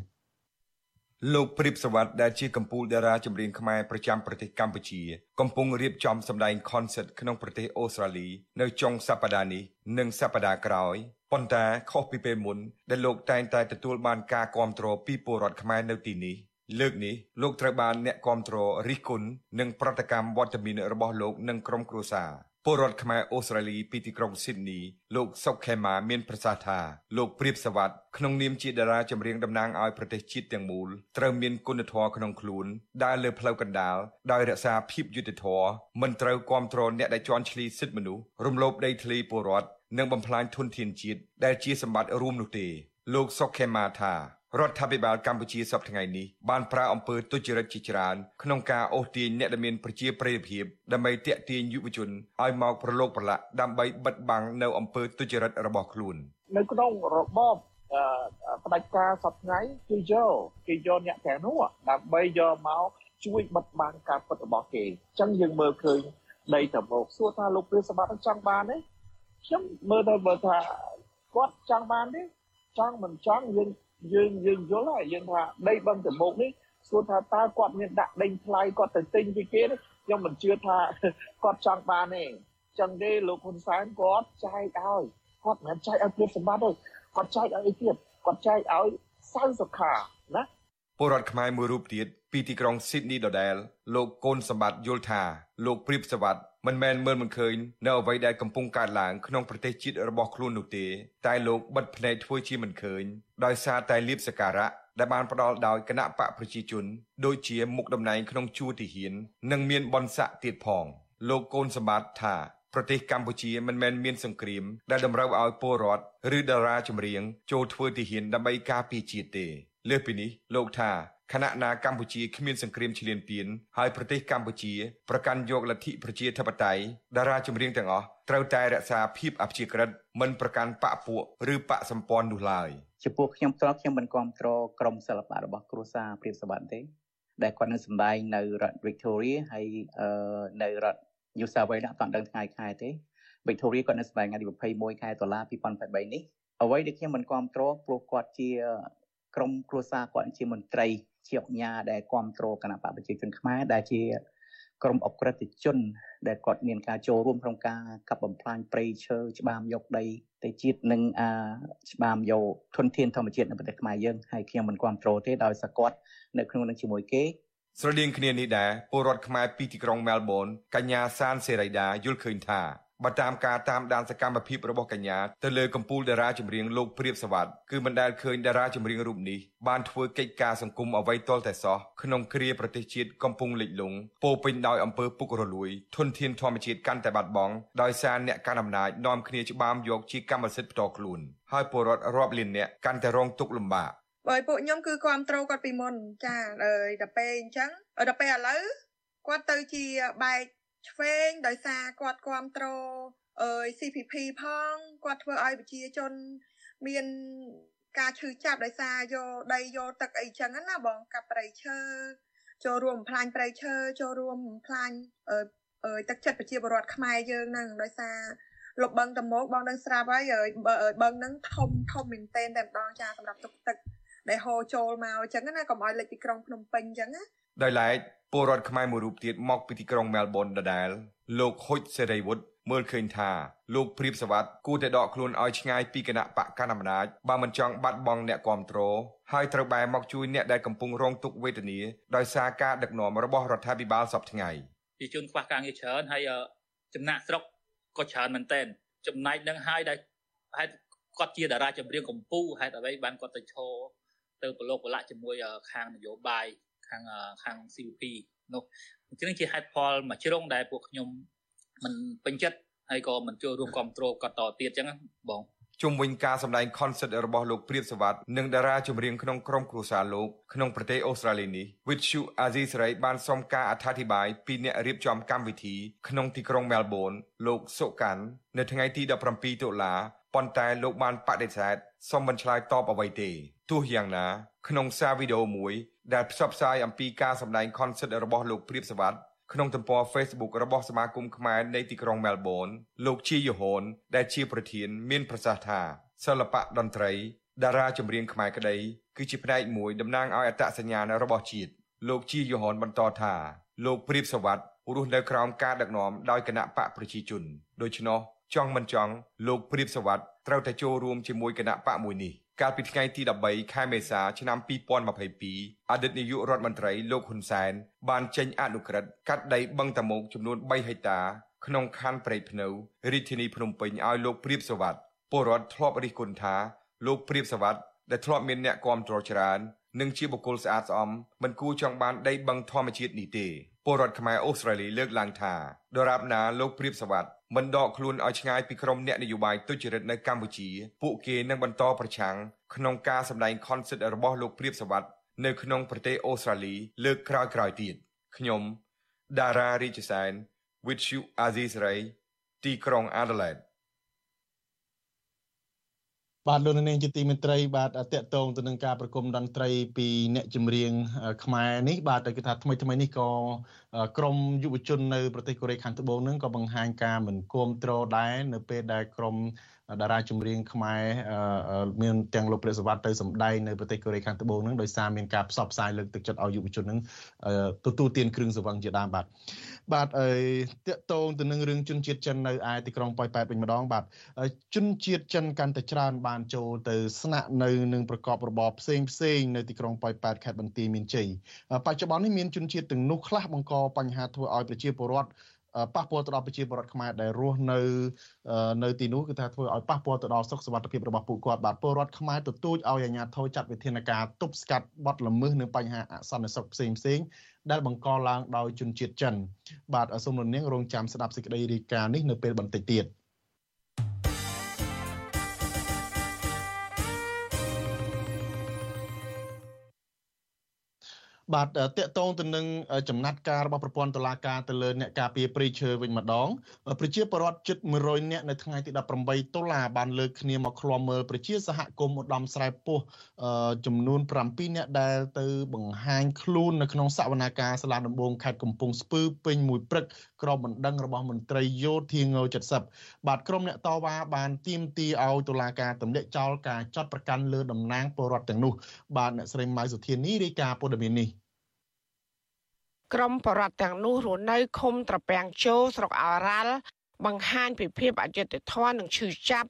Speaker 12: លោកព្រីបសវັດដែលជាកម្ពុជាតារាចម្រៀងខ្មែរប្រចាំប្រទេសកម្ពុជា កំពុងរៀបចំសម្ដែង concert ក្នុងប្រទេសអូស្ត្រាលី នៅចុងសប្តាហ៍នេះនិងសប្តាហ៍ក្រោយប៉ុន្តែខុសពីពេលមុនដែលលោកតែងតែទទួលបានការគាំទ្រពីពលរដ្ឋខ្មែរនៅទីនេះ លើកនេះលោកត្រូវបានអ្នកគាំទ្ររិះគន់នឹងប្រតិកម្មវត្តមានរបស់លោកនិងក្រុមគ្រួសារពលរដ្ឋខ្មែរអូស្ត្រាលីពីទីក្រុងស៊ីដនីលោកសុកខេម៉ាមានប្រសាសន៍ថាលោកព្រៀបសវັດក្នុងនាមជាតារាចម្រៀងតំណាងឲ្យប្រទេសជាតិទាំងមូលត្រូវមានគុណធម៌ក្នុងខ្លួនដើរលើផ្លូវកណ្ដាលដោយរក្សាភាពយុត្តិធម៌មិនត្រូវគាំទ្រអ្នកដែលជន់ឈ្លីសិទ្ធិមនុស្សរំលោភដីធ្លីពលរដ្ឋនិងបំផ្លាញធនធានជាតិដែលជាសម្បត្តិរួមនោះទេលោកសុកខេម៉ាថា រដ្ឋាភិបាលកម្ពុជាសប្តាហ៍ថ្ងៃនេះបានប្រើអំពើទុច្ចរិតជាច្រើនក្នុងការអូសទាញអ្នកដែលមានប្រជាប្រិយភាពដើម្បីទាក់ទាញយុវជនឲ្យមកប្រឡូកប្រឡាក់ដើម្បីបិទបាំងនៅអំពើទុច្ចរិតរបស់ខ្លួន
Speaker 13: នៅក្នុងរបបផ្ដាច់ការសប្តាហ៍គឺយកគេយកអ្នកទាំងនោះដើម្បីយកមកជួយបិទបាំងការពិតរបស់គេអញ្ចឹងយើងមើលឃើញដីតមកសួរថាលោកព្រាសម្បត្តិចង់បានទេខ្ញុំមើលទៅបើថាគាត់ចង់បានទេចង់មិនចង់យើង យើងយើងយល់ហើយយើងថាដីបឹងតមុកនេះសួរថាតើគាត់មានដាក់ដេញថ្លៃគាត់ទៅទិញពីគេខ្ញុំមិនជឿថាគាត់ចង់បានទេចឹងទេលោកហ៊ុនសែនគាត់ចែកឲ្យគាត់មិនចែកឲ្យព្រាសម្បត្តិទេគាត់ចែកឲ្យអីទៀតគាត់ចែកឲ្យសៅសុខាណា
Speaker 12: ពលរដ្ឋខ្មែរមួយរូបទៀតពីទីក្រុងស៊ីដនីដដែលលោកកូនសម្បត្តិយល់ថាលោកព្រៀបសវັດ មិនមែនមើលមិនឃើញនៅអ្វីដែលកំពុងកើតឡើងក្នុងប្រទេសជាតិរបស់ខ្លួននោះទេតែលោកបិទភ្នែកធ្វើជាមិនឃើញដោយសារតែលៀបសការៈដែលបានផ្ដល់ដោយគណៈបកប្រជាជនដូចជាមុខតំណែងក្នុងជួរទីហ៊ាន និងមានបនស័កទៀតផងលោកកូនសម្បត្តិថាប្រទេសកម្ពុជាមិនមែនមានសង្គ្រាមដែលតម្រូវឲ្យពលរដ្ឋឬតារាចម្រៀងចូលធ្វើទីហ៊ានដើម្បីការពារជាតិទេលើសពីនេះលោកថា ខណៈណាកម្ពុជាគ្មានសង្គ្រាមឈ្លានពានហើយប្រទេសកម្ពុជាប្រកាន់យកលទ្ធិប្រជាធិបតេយ្យតារាចម្រៀងទាំងអស់ត្រូវតែរក្សាភាពអព្យាក្រឹតមិនប្រកាន់បកពួកឬបកសម្ព័ន្ធនោះឡើយ
Speaker 14: ចំពោះខ្ញុំផ្ទាល់ខ្ញុំមិនគ្រប់គ្រងក្រមសិល្បៈរបស់គ្រួសារព្រាបសវណ្ណទេដែលគាត់នឹងសម្ដែងនៅរដ្ឋ Victoria ហើយនៅរដ្ឋ New South Wales អត់ដឹងថ្ងៃខែទេ Victoria គាត់នៅសម្ដែងថ្ងៃទី21ខែតុលា2023នេះអ្វីដែលខ្ញុំមិនគ្រប់គ្រងព្រោះគាត់ជាក្រមគ្រួសារគាត់ជាមន្ត្រី ជាអញ្ញាដែលគ្រប់គ្រងគណៈបកប្រជាជនខ្មែរដែលជាក្រុមអក្រិតជន ដែលគាត់មានការចូលរួមក្នុងការកាប់បំផ្លាញព្រៃឈើច្បាមយកដីទៅជាតិនិងអាច្បាមយកធនធានធម្មជាតិនៅប្រទេសខ្មែរយើងហើយខ្ញុំមិនគ្រប់គ្រងទេដោយសារគាត់នៅក្នុងនឹងជាមួយគេ
Speaker 12: ស្រដៀងគ្នានេះដែរពលរដ្ឋខ្មែរពីទីក្រុងមែលប៊នកញ្ញាសានសេរីដាយល់ឃើញថា បើតាមការតាមដានសកម្មភាពរបស់កញ្ញាទៅលើកម្ពុជាតារាចម្រៀងលោកព្រាបសវັດគឺមិនដែលឃើញតារាចម្រៀងរូបនេះបានធ្វើកិច្ចការសង្គមអ្វីទាល់តែសោះក្នុងគ្រាប្រទេសជាតិកំពុងលិចលង់ពោពេញដោយអំពើពុករលួយធនធានធម្មជាតិកាន់តែបាត់បង់ដោយសារអ្នកកាន់អំណាចនាំគ្នាច្បាមយកជាកម្មសិទ្ធិផ្ទាល់ខ្លួនហើយពលរដ្ឋរាប់លានអ្នកកាន់តែរងទុក្ខលំបាក
Speaker 15: បើពួកខ្ញុំគឺគ្រប់ត្រូលគាត់ពីមុនចាដល់ពេលអញ្ចឹងដល់ពេលឥឡូវគាត់ទៅជាបែក ឆ្វេងដោយសារគាត់គ្រប់គ្រងអឺ CPP ផងគាត់ធ្វើឲ្យប្រជាជន មានការឈឺចាប់ដោយសារយកដីយកទឹកអីចឹងណាបងកាប់ព្រៃឈើចូលរួមបំផ្លាញព្រៃឈើចូលរួមបំផ្លាញអឺទឹកចិត្តប្រជាពលរដ្ឋខ្មែរយើងហ្នឹងដោយសារលុបបឹងតមោកបងនឹងស្រាប់ហើយបឹងហ្នឹងធំធំមែនទែនតែម្ដងចាសម្រាប់ទុកទឹកដែលហូរចូលមកអញ្ចឹងណាកុំឲ្យលេចពីក្រុងភ្នំពេញអញ្ចឹងណា
Speaker 12: ដោយឡែក ពលរដ្ឋខ្មែរមួយរូបទៀតមកពីទីក្រុងមែលប៊នដដែលលោកហុចសេរីវុឌ្ឍមើលឃើញថាលោកព្រៀបសវັດគួរតែដកខ្លួនឲ្យឆ្ងាយពីគណៈបកកណ្ដាលអំណាចបើមិនចង់បាត់បង់អ្នកគ្រប់គ្រងហើយត្រូវបែរមកជួយអ្នកដែលកំពុងរងទុក្ខវេទនាដោយសារការដឹកនាំរបស់រដ្ឋាភិបាលសពថ្ងៃ
Speaker 16: ជាជនខ្វះការងារច្រើនហើយចំណាក់ស្រុកក៏ច្រើនមែនទែនចំណែកនឹងហើយដែលហេតុគាត់ជាតារាចម្រៀងកម្ពុជាហេតុអ្វីបានគាត់ទៅឈរទៅប្រឡូកប្រឡាក់ជាមួយខាងនយោបាយ ខាងខាង CVP នោះអញ្ចឹងជាហេតុផលមួយជ្រុងដែលពួកខ្ញុំមិនពេញចិត្តហើយក៏មិនចូលរួមគ្រប់គ្រងគាត់តទៀតអញ្ចឹងបង
Speaker 12: ជុំវិញការសម្ដែង concert របស់លោកព្រាបសវັດនិងតារាចម្រៀងក្នុងក្រុមគ្រួសារលោកក្នុងប្រទេសអូស្ត្រាលីនេះ Witchu Aziz Ray បានសុំការអធិប្បាយពីអ្នករៀបចំកម្មវិធីក្នុងទីក្រុង Melbourne លោកសុកាន់នៅថ្ងៃទី17តុលាប៉ុន្តែលោកបានបដិសេធសុំមិនឆ្លើយតបអ្វីទេ ទោះយ៉ាងណា ក្នុងសារវីដេអូមួយដែលផ្សព្វផ្សាយអំពីការសម្ដែង concert របស់លោកព្រាបសវត្ថក្នុងទំព័រ Facebook របស់សមាគមខ្មែរនៃទីក្រុង Melbourne លោកជាយូហុនដែលជាប្រធាន មានប្រសាសន៍ថាសិល្បៈតន្ត្រីតារាចម្រៀងខ្មែរក្តីគឺជាផ្នែកមួយតំណាងឲ្យអត្តសញ្ញាណរបស់ជាតិលោកជាយូហុនបន្តថាលោកព្រាបសវត្ថរស់នៅក្រោមការដឹកនាំដោយគណៈបកប្រជាជនដូច្នោះចង់មិនចង់លោកព្រាបសវត្ថត្រូវតែចូលរួមជាមួយគណៈបកមួយនេះ កាលពីថ្ងៃទី13ខែមេសាឆ្នាំ2022អតីតនាយករដ្ឋមន្ត្រីលោកហ៊ុនសែនបានចេញអនុក្រឹត្យកាត់ដីបឹងតាមុកចំនួន3ហិកតាក្នុងខណ្ឌព្រៃភ្នៅរាជធានីភ្នំពេញឲ្យលោកព្រៀបសវັດពលរដ្ឋធ្លាប់រិះគន់ថាលោកព្រៀបសវັດដែលធ្លាប់មានអ្នកគាំទ្រច្រើននិងជាបុគ្គលស្អាតស្អំមិនគួរចង់បានដីបឹងធម្មជាតិនេះទេ ពលរដ្ឋខ្មែរអូស្ត្រាលីលើកឡើងថាដរាបណាលោកព្រៀបសវັດមិនដកខ្លួនឲ្យឆ្ងាយពីក្រុមអ្នកនយោបាយទុច្ចរិតនៅកម្ពុជា ពួកគេនឹងបន្តប្រឆាំងក្នុងការសម្ដែងខនសិតរបស់លោកព្រាបសវັດនៅក្នុងប្រទេសអូស្ត្រាលីលើកក្រោយៗទៀតខ្ញុំដារ៉ារីជសែន with you Aziz Ray ទីក្រុង Adelaide
Speaker 4: បាទលោកនាងជាទីមេត្រីបាទតកតងទៅនឹងការប្រគំតន្ត្រីពីអ្នកចម្រៀងខ្មែរនេះបាទគឺថាថ្មីថ្មីនេះក៏ក្រមយុវជននៅប្រទេសកូរ៉េខាងត្បូងនឹងក៏បង្ហាញការមិនគាំទ្រដែរនៅពេលដែលក្រម តារាចម្រៀងខ្មែរមានទាំងលោកព្រះសវត្តទៅសម្ដែងនៅប្រទេសកូរ៉េខាងត្បូងនឹងដោយសារមានការផ្សព្វផ្សាយលើកទឹកចិត្តឲ្យយុវជននឹងទទួលទានគ្រឿងសង្វឹងជាដើមបាទបាទអឺតកតងទៅនឹងរឿងជនជាតិចិននៅឯទីក្រុងប៉ោយប៉ែតវិញម្ដងបាទជនជាតិចិនកាន់តែច្រើនបានចូលទៅស្នាក់នៅនឹងប្រកបរបរផ្សេងផ្សេងនៅទីក្រុងប៉ោយប៉ែតខេត្តបន្ទាយមានជ័យបច្ចុប្បន្ននេះមានជនជាតិទាំងនោះខ្លះបង្កបញ្ហាធ្វើឲ្យប្រជាពលរដ្ឋ ប៉ះពាល់ទៅដល់ប្រជាពលរដ្ឋខ្មែរដែលរស់នៅនៅទីនោះគឺថាធ្វើឲ្យប៉ះពាល់ទៅដល់សុខសុវត្ថិភាពរបស់ពួកគាត់បាទពលរដ្ឋខ្មែរទទូចឲ្យអាជ្ញាធរចាត់វិធានការទប់ស្កាត់បទល្មើសនឹងបញ្ហាអសន្តិសុខផ្សេងផ្សេងដែលបង្កឡើងដោយជនជាតិចិនបាទសូមរំលឹករងចាំស្ដាប់សេចក្តីរាយការណ៍នេះនៅពេលបន្តិចទៀត។ បាទតកតងទៅនឹងចំណាត់ការរបស់ប្រព័ន្ធតុលាការទៅលើអ្នកការពារព្រៃឈើវិញម្ដងប្រជាពលរដ្ឋជិត100នាក់នៅថ្ងៃទី18តុលាបានលើកគ្នាមកឃ្លាំមើលប្រជាសហគមន៍ឧត្តមស្រែពោះចំនួន7នាក់ដែលទៅបង្ហាញខ្លួននៅក្នុងសវនាការសាលាដំបងខេត្តកំពង់ស្ពឺពេញមួយព្រឹកក្រមបណ្ដឹងរបស់មន្ត្រីយោធាង70បាទក្រុមអ្នកតវ៉ាបានទាមទារឲ្យតុលាការទម្លាក់ចោលការចាត់ប្រកាន់លើតំណាងពលរដ្ឋទាំងនោះបាទអ្នកស្រីម៉ៅសុធានីរាយការណ៍ព័ត៌មាននេះ
Speaker 17: ក្រុមបរដ្ឋទាំងនោះរស់នៅឃុំត្រពាំងជោស្រុកអរ៉ាល់បង្ហាញពីភាពអយុត្តិធម៌និងឈឺចាប់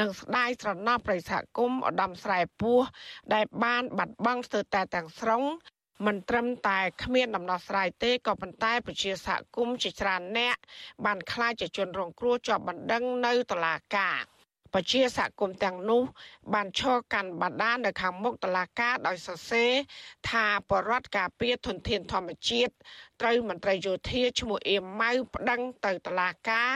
Speaker 17: និងស្ដាយស្រណោះប្រិយសហគមន៍ឧត្តមស្រែពោះដែលបានបាត់បង់ស្ទើរតែទាំងស្រុងមិនត្រឹមតែគ្មានដំណោះស្រាយទេក៏ប៉ុន្តែប្រជាសហគមន៍ជាច្រើនអ្នកបានខ្លាចជាជនរងគ្រោះជាប់បណ្ដឹងនៅតុលាការ ប្រជាសហគមន៍ទាំងនោះ បានឈរកាន់បដានៅខាងមុខតុលាការដោយសរសេរថាបរដ្ឋការពារធនធានធម្មជាតិត្រូវមន្ត្រីយោធាឈ្មោះអៀមម៉ៅប្តឹងទៅតុលាការ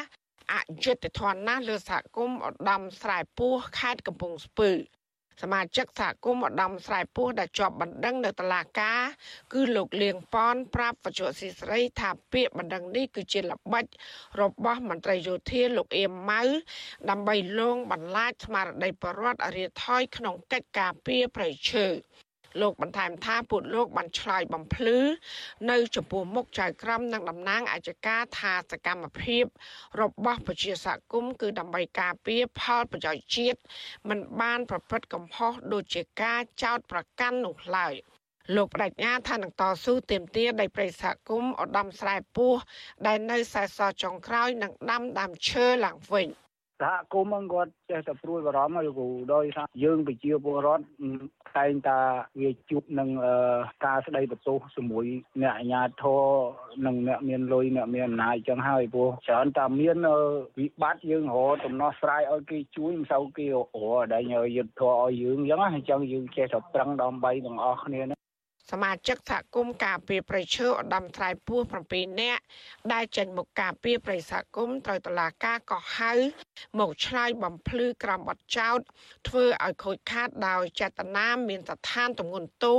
Speaker 17: អយុត្តិធម៌ណាស់លើសហគមន៍ឧត្តមស្រែពោះខេត្តកំពង់ស្ពឺ សមាជិកសហគមន៍ឧត្តមស្រែពោះដែលជាប់បណ្ដឹងនៅតុលាការគឺលោកលៀងប៉នប្រាប់វចុស៊ីស្រីថាពាក្យបណ្ដឹងនេះគឺជាល្បិចរបស់មន្ត្រីយោធាលោកអៀមម៉ៅដើម្បីលងបន្លាចស្មារតីបរដ្ឋរាថយក្នុងកិច្ចការពារប្រៃឈើ លោកបន្ថែមថាពួកលោកបានឆ្លើយបំភ្លឺនៅចំពោះមុខចៅក្រមនិងតំណាងអัยការថាសកម្មភាពរបស់ប្រជាសហគមន៍គឺដើម្បីការពារផលប្រយោជន៍ជាតិមិនបានប្រព្រឹត្តកំហុសដូចជាការចោទប្រកាន់នោះឡើយលោកបដិញ្ញាថានឹងតស៊ូទាមទារដោយប្រិយសហគមន៍ឧត្តមស្រែពោះដែលនៅខ្សែសចុងក្រោយនឹងដាំដើមឈើឡើងវិញ។
Speaker 18: សហគមន៍គាត់ចេះតែព្រួយបារម្ភហើយគ្រូដោយថាយើងប្រជាពលរដ្ឋតែងតាវាជួបនឹងការស្ដីបន្ទោសជាមួយអ្នកអាជ្ញាធរនិងអ្នកមានលុយអ្នកមានអំណាចចឹងហើយព្រោះច្រើនតែមានវិបត្តិយើងរកដំណោះស្រាយឲ្យគេជួយមិនសូវគេរកដែលយុទ្ធធរឲ្យយើងចឹងអញ្ចឹងយើងចេះតែប្រឹងដើម្បីទាំងអស់គ្នា
Speaker 17: សមាជិកសហគមន៍ការពារប្រៃឈើឧត្តមត្រៃពោះ7នាក់ដែលចេញមកការពារប្រៃសហគមន៍ត្រូវតឡាការកោះហៅមកឆ្លើយបំភ្លឺក្រមបទចោតធ្វើឲ្យខូចខាតដោយចេតនាមានស្ថានទម្ងន់ទោស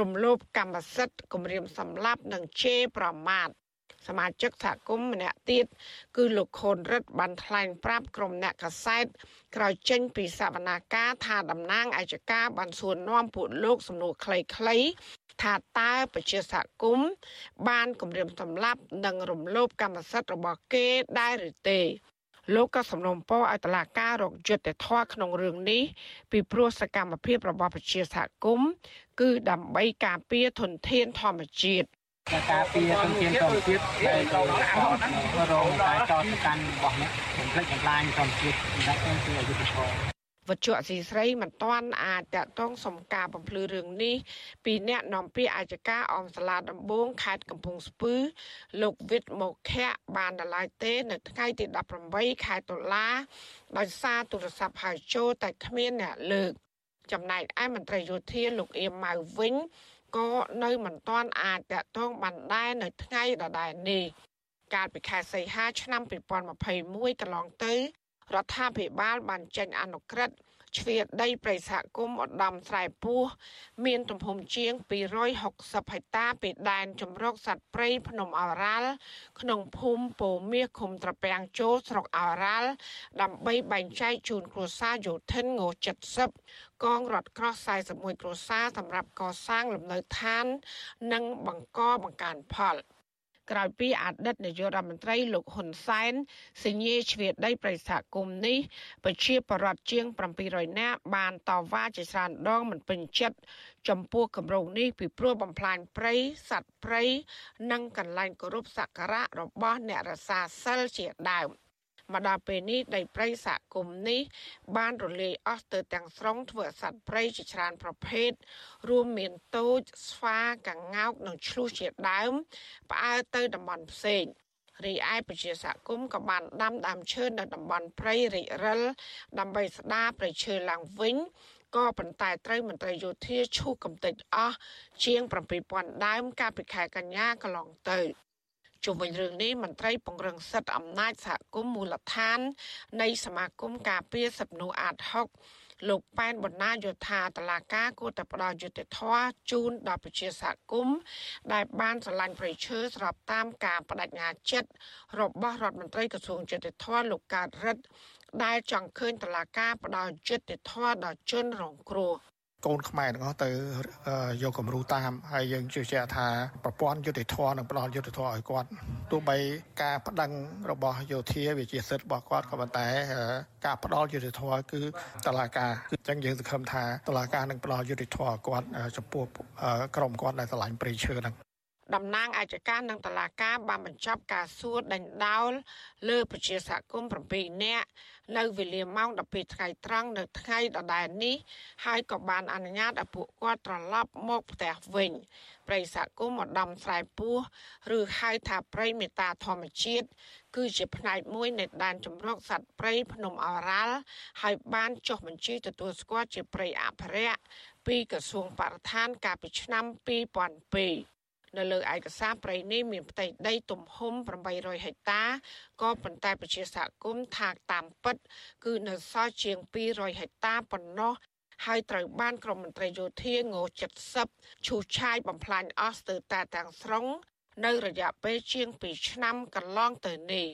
Speaker 17: រំលោភកម្មសិទ្ធិគម្រាមសម្លាប់និងជេរប្រមាថ សមាជិកសហគមន៍ម្នាក់ទៀតគឺលោកខូនរិទ្ធបានថ្លែងប្រាប់ក្រុមអ្នកកសែតក្រោយចេញពីសវនាការថាតំណាងអាយកាបានសួរនាំពួកលោកសំណួរខ្លីៗថាតើប្រជាសហគមន៍បានគម្រាមសម្លាប់និងរំលោភកម្មសិទ្ធិរបស់គេដែរឬទេលោកក៏សំណូមពរឲ្យតឡាការរកយុត្តិធម៌ក្នុងរឿងនេះពីព្រោះសកម្មភាពរបស់ប្រជាសហគមន៍គឺដើម្បីការពារធនធានធម្មជាតិ
Speaker 18: ការពារធនធានធម្មជាតិដែលចូលរងការចោទប្រកាន់របស់អ្នកបំផ្លិចបំផ្លាញធម្មជាតិដែលគឺអយុត្តិធម៌
Speaker 17: វត្ថុអសីស្រីមិនទាន់អាចតកតងសំការបំភ្លឺរឿងនេះពីអ្នកនាំពាក្យអាយកាអមសាលាដំបងខេត្តកំពង់ស្ពឺ លោកវិតមកខៈបានដល់ឡាយទេ នៅថ្ងៃទី18ខែតុលាដោយសារទូរស័ព្ទហៅចូលតែគ្មានអ្នកលើកចំណែកឯមន្ត្រីយោធាលោកអៀមម៉ៅវិញ ក៏នៅមិនទាន់អាចតកតងបានដែរនៅថ្ងៃដដែលនេះកាលពីខែសីហាឆ្នាំ2021កន្លងទៅរដ្ឋាភិបាលបានចេញអនុក្រឹត្យ ជ្រៀតដីព្រៃសហគមន៍ឧត្តមស្រែពោះមានទំហំជាង260ហិកតាពីដែនជំរកសត្វព្រៃភ្នំអរ៉ាល់ក្នុងភូមិពោមាសឃុំត្រពាំងជោស្រុកអរ៉ាល់ដើម្បីបែងចែកជូនគ្រួសារយោធិនង70កងរថក្រោះ41គ្រួសារសម្រាប់កសាងលំនៅឋាន និងបង្កបង្កើនផល។ ក្រោយពីអតីតនាយករដ្ឋមន្ត្រីលោកហ៊ុនសែនសញ្ញាជ្រៀតដីប្រិសហគមន៍នេះប្រជាពលរដ្ឋជាង700នាក់បានតវ៉ាជាច្រើនដងមិនពេញចិត្តចំពោះគម្រោងនេះពីព្រោះបំផ្លាញព្រៃសត្វព្រៃនិងកន្លែងគោរពសក្ការៈរបស់អ្នករសាសិលជាដើម។ មកដល់ពេលនេះដីព្រៃសហគមន៍នេះ បានរលាយអស់ទៅទាំងស្រុងធ្វើឲ្យសត្វព្រៃជាច្រើនប្រភេទរួមមានទោចស្វាកង្កោកនិងឆ្លុះជាដើម ផ្អើលទៅតំបន់ផ្សេងរីឯប្រជាសហគមន៍ក៏បានដាំដើមឈើនៅតំបន់ព្រៃរិចរិលដើម្បីស្ដារព្រៃឈើឡើងវិញក៏ប៉ុន្តែត្រូវមន្ត្រីយោធាឈូសកំទេចអស់ជាង7000ដើមកាលពីខែកញ្ញាកន្លងទៅ ជុំវិញរឿងនេះមន្ត្រីពង្រឹងសិទ្ធិអំណាចសហគមន៍មូលដ្ឋាន នៃសមាគមការពារសិទ្ធិមនុស្សអាត6លោកប៉ែនបណ្ណាយោធាតឡាការគួរតែផ្ដល់យុត្តិធម៌ជូនដល់ប្រជាសហគមន៍ដែលបានឆ្លាញ់ប្រៃឈើស្របតាមការបដិញ្ញាចិត្តរបស់រដ្ឋមន្ត្រីក្រសួងយុត្តិធម៌លោកកើតរិទ្ធដែលចង់ឃើញតឡាការផ្ដល់យុត្តិធម៌ដល់ជនរងគ្រោះ
Speaker 19: កូនខ្មែរទាំងអស់ទៅយកគំរូតាមហើយយើងជឿជាក់ថាប្រព័ន្ធយុតិធធនិងផ្ដល់យុតិធធឲ្យគាត់ទោះបីការប្តឹងរបស់យោធាវាជាសិទ្ធិរបស់គាត់ក៏ប៉ុន្តែការផ្ដល់យុតិធធគឺតឡាការគឺអញ្ចឹងយើងសង្ឃឹមថាតឡាការនឹងផ្ដល់យុតិធធគាត់ចំពោះក្រុមគាត់ដែលឆ្លាញ់ព្រៃឈើហ្នឹង
Speaker 17: តំណាងអាយកានិងតឡាការបានបញ្ចប់ការសួរដេញដោលលើប្រជាសហគមន៍7នាក់នៅវេលាម៉ោង12ថ្ងៃត្រង់នៅថ្ងៃដដែលនេះហើយក៏បានអនុញ្ញាតឲ្យពួកគាត់ត្រឡប់មកផ្ទះវិញប្រិយសហគមន៍ឧត្តមស្រែពោះឬហៅថាប្រិយមេតាធម្មជាតិគឺជាផ្នែកមួយនៃដែនជំរកសត្វព្រៃភ្នំអរ៉ាល់ហើយបានចុះបញ្ជីទទួលស្គាល់ជាព្រៃអភិរក្សពីក្រសួងបរិស្ថានកាលពីឆ្នាំ2002 នៅលើឯកសារព្រៃនេះមានផ្ទៃដីទំហំ800ហិកតាក៏ប៉ុន្តែប្រជាសហគមន៍ថាតាមពិត គឺនៅសល់ជាង200ហិកតាប៉ុណ្ណោះហើយត្រូវបានក្រមមន្ត្រីយោធាង70ឈូសឆាយបំផ្លាញអស់ស្ទើរតែទាំងស្រុងនៅរយៈពេលជាង2ឆ្នាំកន្លងទៅនេះ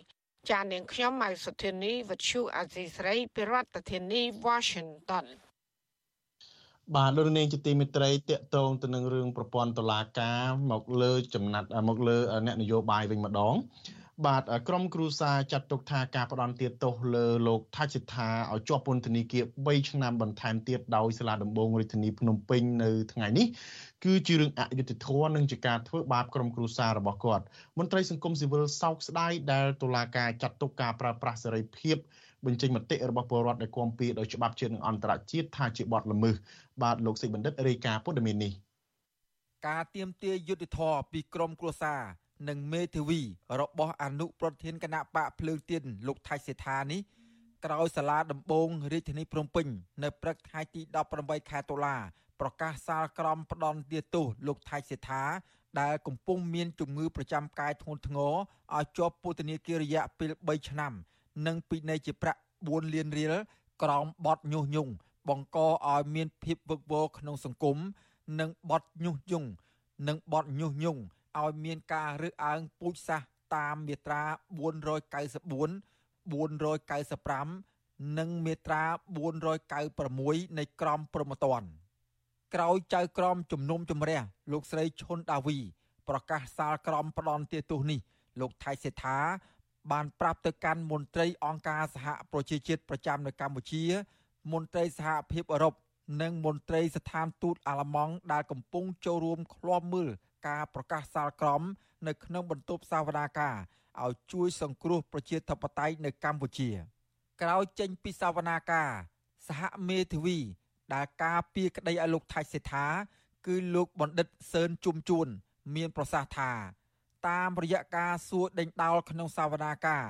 Speaker 17: ចាននាងខ្ញុំម៉ៅសុធានីវັດឈូអាស៊ីស្រី ពីរដ្ឋធានី Washington
Speaker 4: បាទលោកនាងជាទីមេត្រីតកតងទៅនឹងរឿងប្រព័ន្ធតុលាការមកលើចំណាត់មកលើអ្នកនយោបាយវិញម្ដង បាទក្រមគ្រូសាចាត់ទុកថាការផ្ដន់ទាទោសលើលោកថាច់សិដ្ឋាឲ្យជាប់ពន្ធនាគារ3ឆ្នាំបន្ថែមទៀតដោយសាលាដំបងរាជធានីភ្នំពេញនៅថ្ងៃនេះគឺជារឿងអយុត្តិធម៌និងជាការធ្វើបាបក្រុមគ្រួសាររបស់គាត់មន្ត្រីសង្គមស៊ីវិលសោកស្ដាយដែលតុលាការចាត់ទុកការប្រើប្រាស់សេរីភាព បញ្ចេញមតិរបស់ពលរដ្ឋដែលគាំពៀដោយច្បាប់ជាតិនិងអន្តរជាតិថាជាបទល្មើសបាទលោកសេចបណ្ឌិតរាយការណ៍ព័ត៌មាននេះ
Speaker 8: ការទៀមទាយុទ្ធធរពីក្រមគ្រួសារនិងមេធាវីរបស់អនុប្រធានគណៈបកភ្លើងទៀនលោកថៃសេដ្ឋានេះក្រោយសាលាដំបងរាជធានីភ្នំពេញនៅព្រឹកថ្ងៃទី18ខែតុលាប្រកាសសាលក្រមផ្ដន់ទាទោសលោកថៃសេដ្ឋាដែលកំពុងមានជំងឺប្រចាំកាយធ្ងន់ធ្ងរឲ្យជាប់ពន្ធនាគាររយៈពេល3ឆ្នាំ និងពិន័យជាប្រាក់4លានរៀលក្រោមបទញុះញង់បង្កឲ្យមានភាពវឹកវរក្នុងសង្គមនិងបទញុះញង់និងបទញុះញង់ឲ្យមានការរើសអើងពូជសាសន៍តាមមាត្រា494 495និងមាត្រា496នៃក្រមព្រហ្មទណ្ឌក្រោយចៅក្រមជំនុំជម្រះលោកស្រីឈុនដាវី ប្រកាសសាលក្រមផ្ដន់ទាទោសនេះលោកថៃសេដ្ឋា បានប្រាប់ទៅកាន់មន្ត្រីអង្គការសហប្រជាជាតិប្រចាំនៅកម្ពុជា មន្ត្រីសហភាពអឺរ៉ុបនិងមន្ត្រីស្ថានទូតអាល្លឺម៉ង់ដែលកំពុងចូលរួមឃ្លាំមើលការប្រកាសសាលក្រម នៅក្នុងបន្ទប់សវនាការឲ្យជួយសង្គ្រោះប្រជាធិបតេយ្យនៅកម្ពុជា ក្រោយចេញពីសវនាការសហមេធាវីដែលការពីក្តីឲ្យលោកថៃសេដ្ឋាគឺលោកបណ្ឌិតសឿនជុំជួន មានប្រសាសន៍ថា តាមរយៈការសួរដេញដោលក្នុងសវនាការ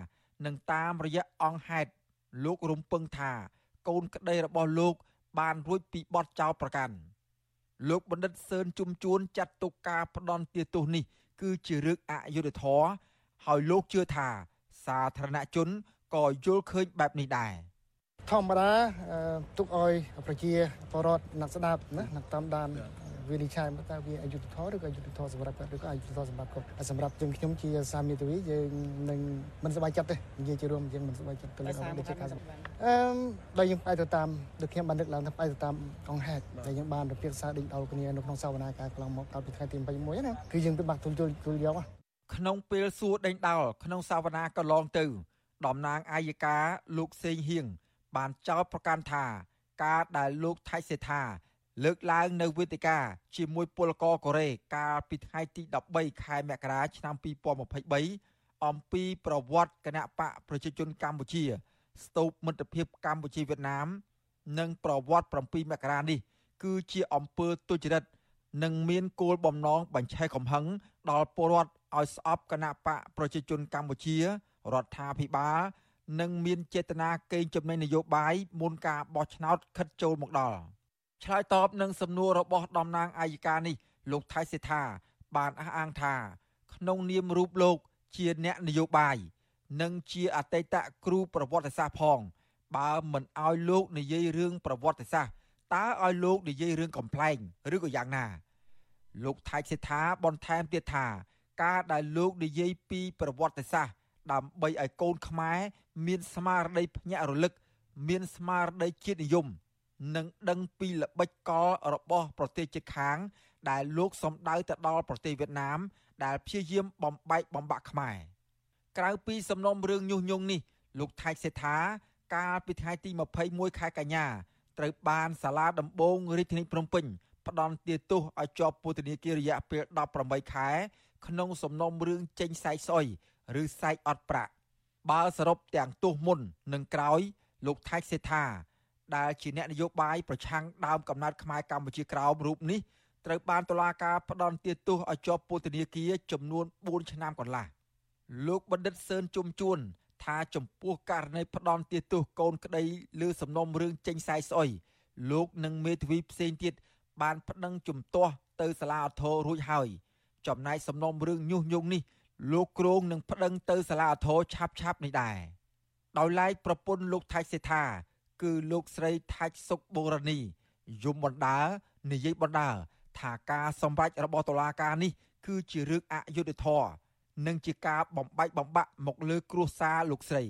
Speaker 8: និងតាមរយៈអង្គហេតុលោករំពឹងថា កូនក្តីរបស់លោក បានរួចពីបទចោទប្រកាន់លោកបណ្ឌិតសឿនជុំជួនចាត់ទុកការផ្ដន់ទាទោសនេះ គឺជារឿងអយុត្តិធម៌ហើយលោកជឿថា សាធារណជនក៏យល់ឃើញបែបនេះដែរ
Speaker 19: ធម្មតាទុកឲ្យប្រជាពលរដ្ឋអ្នកស្ដាប់ណាអ្នកតាមដាន វិនិច្ឆ័យមកតើវាអយុត្តិធម៌ឬក៏អយុត្តិធម៌សម្រាប់គាត់ឬក៏អយុត្តិធម៌សម្រាប់គាត់សម្រាប់យើងខ្ញុំជាសាមីទវីយើងនឹងមិនសប្បាយចិត្តទេនិយាយជារួមយើងមិនសប្បាយចិត្តទៅលើអ្វីដែលជាការអឺដោយយើងផ្អែកទៅតាមដូចខ្ញុំបាននឹកឡើងថាផ្អែកទៅតាមអង្គហេតុដែលយើងបានរពាក្យសារដេញដោលគ្នានៅក្នុងសវនាការកន្លងមកកាលពីថ្ងៃទី21ណាគឺយើងពិបាកទូលទូលយក
Speaker 8: ក្នុងពេលសួរដេញដោលក្នុងសវនាកន្លងទៅតំណាងអាយកាលោកសេងហៀងបានចោទប្រកាន់ថា ការដែលលោកថៃសេថា លើកឡើងនៅវេទិកាជាមួយពលករកូរ៉េកាលពីថ្ងៃទី13ខែមករាឆ្នាំ2023អំពីប្រវត្តិគណៈបកប្រជាជនកម្ពុជា ស្ទូបមិត្តភាពកម្ពុជាវៀតណាម និងប្រវត្តិ7មករានេះ គឺជាអំពើទុច្ចរិតនិងមានគោលបំណងបញ្ឆេះកំហឹងដល់ពលរដ្ឋឲ្យស្អប់គណៈបកប្រជាជនកម្ពុជារដ្ឋាភិបាលនិងមានចេតនាកេងចំណេញនយោបាយមុនការបោះឆ្នោតខិតចូលមកដល់ ឆ្លើយតបនឹងសំណួររបស់តំណាងអាយកានេះលោកថៃសេថា បានអះអាងថា ក្នុងនាមរូបលោក ជាអ្នកនយោបាយនិងជាអតីតគ្រូប្រវត្តិសាស្ត្រផង បើមិនអោយលោកនិយាយរឿងប្រវត្តិសាស្ត្រតើឲ្យលោកនិយាយរឿងកំ pl ែងឬក៏យ៉ាងណា លោកថៃសេថាបន្ថែមទៀតថា ការដែលលោកនិយាយពីប្រវត្តិសាស្ត្រដើម្បីឲ្យកូនខ្មែរមានស្មារតីភ្ញាក់រលឹក មានស្មារតីជាតិនិយម និងដឹងពីល្បិចកលរបស់ប្រទេសជិតខាង ដែលលោកសំដៅទៅដល់ប្រទេសវៀតណាម ដែលព្យាយាមបំបែកបំបាក់ខ្មែរក្រៅពីសំណុំរឿងញុះញង់នេះ លោកថៃសេដ្ឋាកាលពីថ្ងៃទី21ខែកញ្ញាត្រូវបានសាលាដំបងរាជធានីភ្នំពេញផ្ដន្ទាទោសឲ្យជាប់ពន្ធនាគាររយៈពេល18ខែ ក្នុងសំណុំរឿងចេញសាយស្អុយឬសែកអត់ប្រាក់បើសរុបទាំងទោសមុននិងក្រោយ លោកថៃសេដ្ឋា ដែលជាអ្នកនយោបាយប្រឆាំងដើមកំណើតខ្មែរកម្ពុជាក្រោមរូបនេះត្រូវបានតុលាការផ្ដន្ទាទោសឲ្យជាប់ពន្ធនាគារចំនួន4ឆ្នាំកន្លះលោកបណ្ឌិតសឿនជុំជួន ថាចំពោះករណីផ្ដន្ទាទោសកូនក្តីលើសំណុំរឿងចេញសាយស្អុយលោកនិងមេធាវីផ្សេងទៀតបានប្តឹងជំទាស់ទៅសាលាអធររួចហើយ ចំណែកសំណុំរឿងញុះញង់នេះ លោកគ្រងនឹងប្តឹងទៅសាលាអធរឆាប់ឆាប់នេះដែរដោយឡែកប្រពន្ធលោកថៃសេថា គឺលោកស្រីថាច់សុកបូរនីយមបណ្ដានិយាយបណ្ដាថាការសម្រេចរបស់តុលាការនេះ គឺជារឿងអយុត្តិធម៌និងជាការបំបែកបំបាក់មកលើគ្រួសារលោកស្រី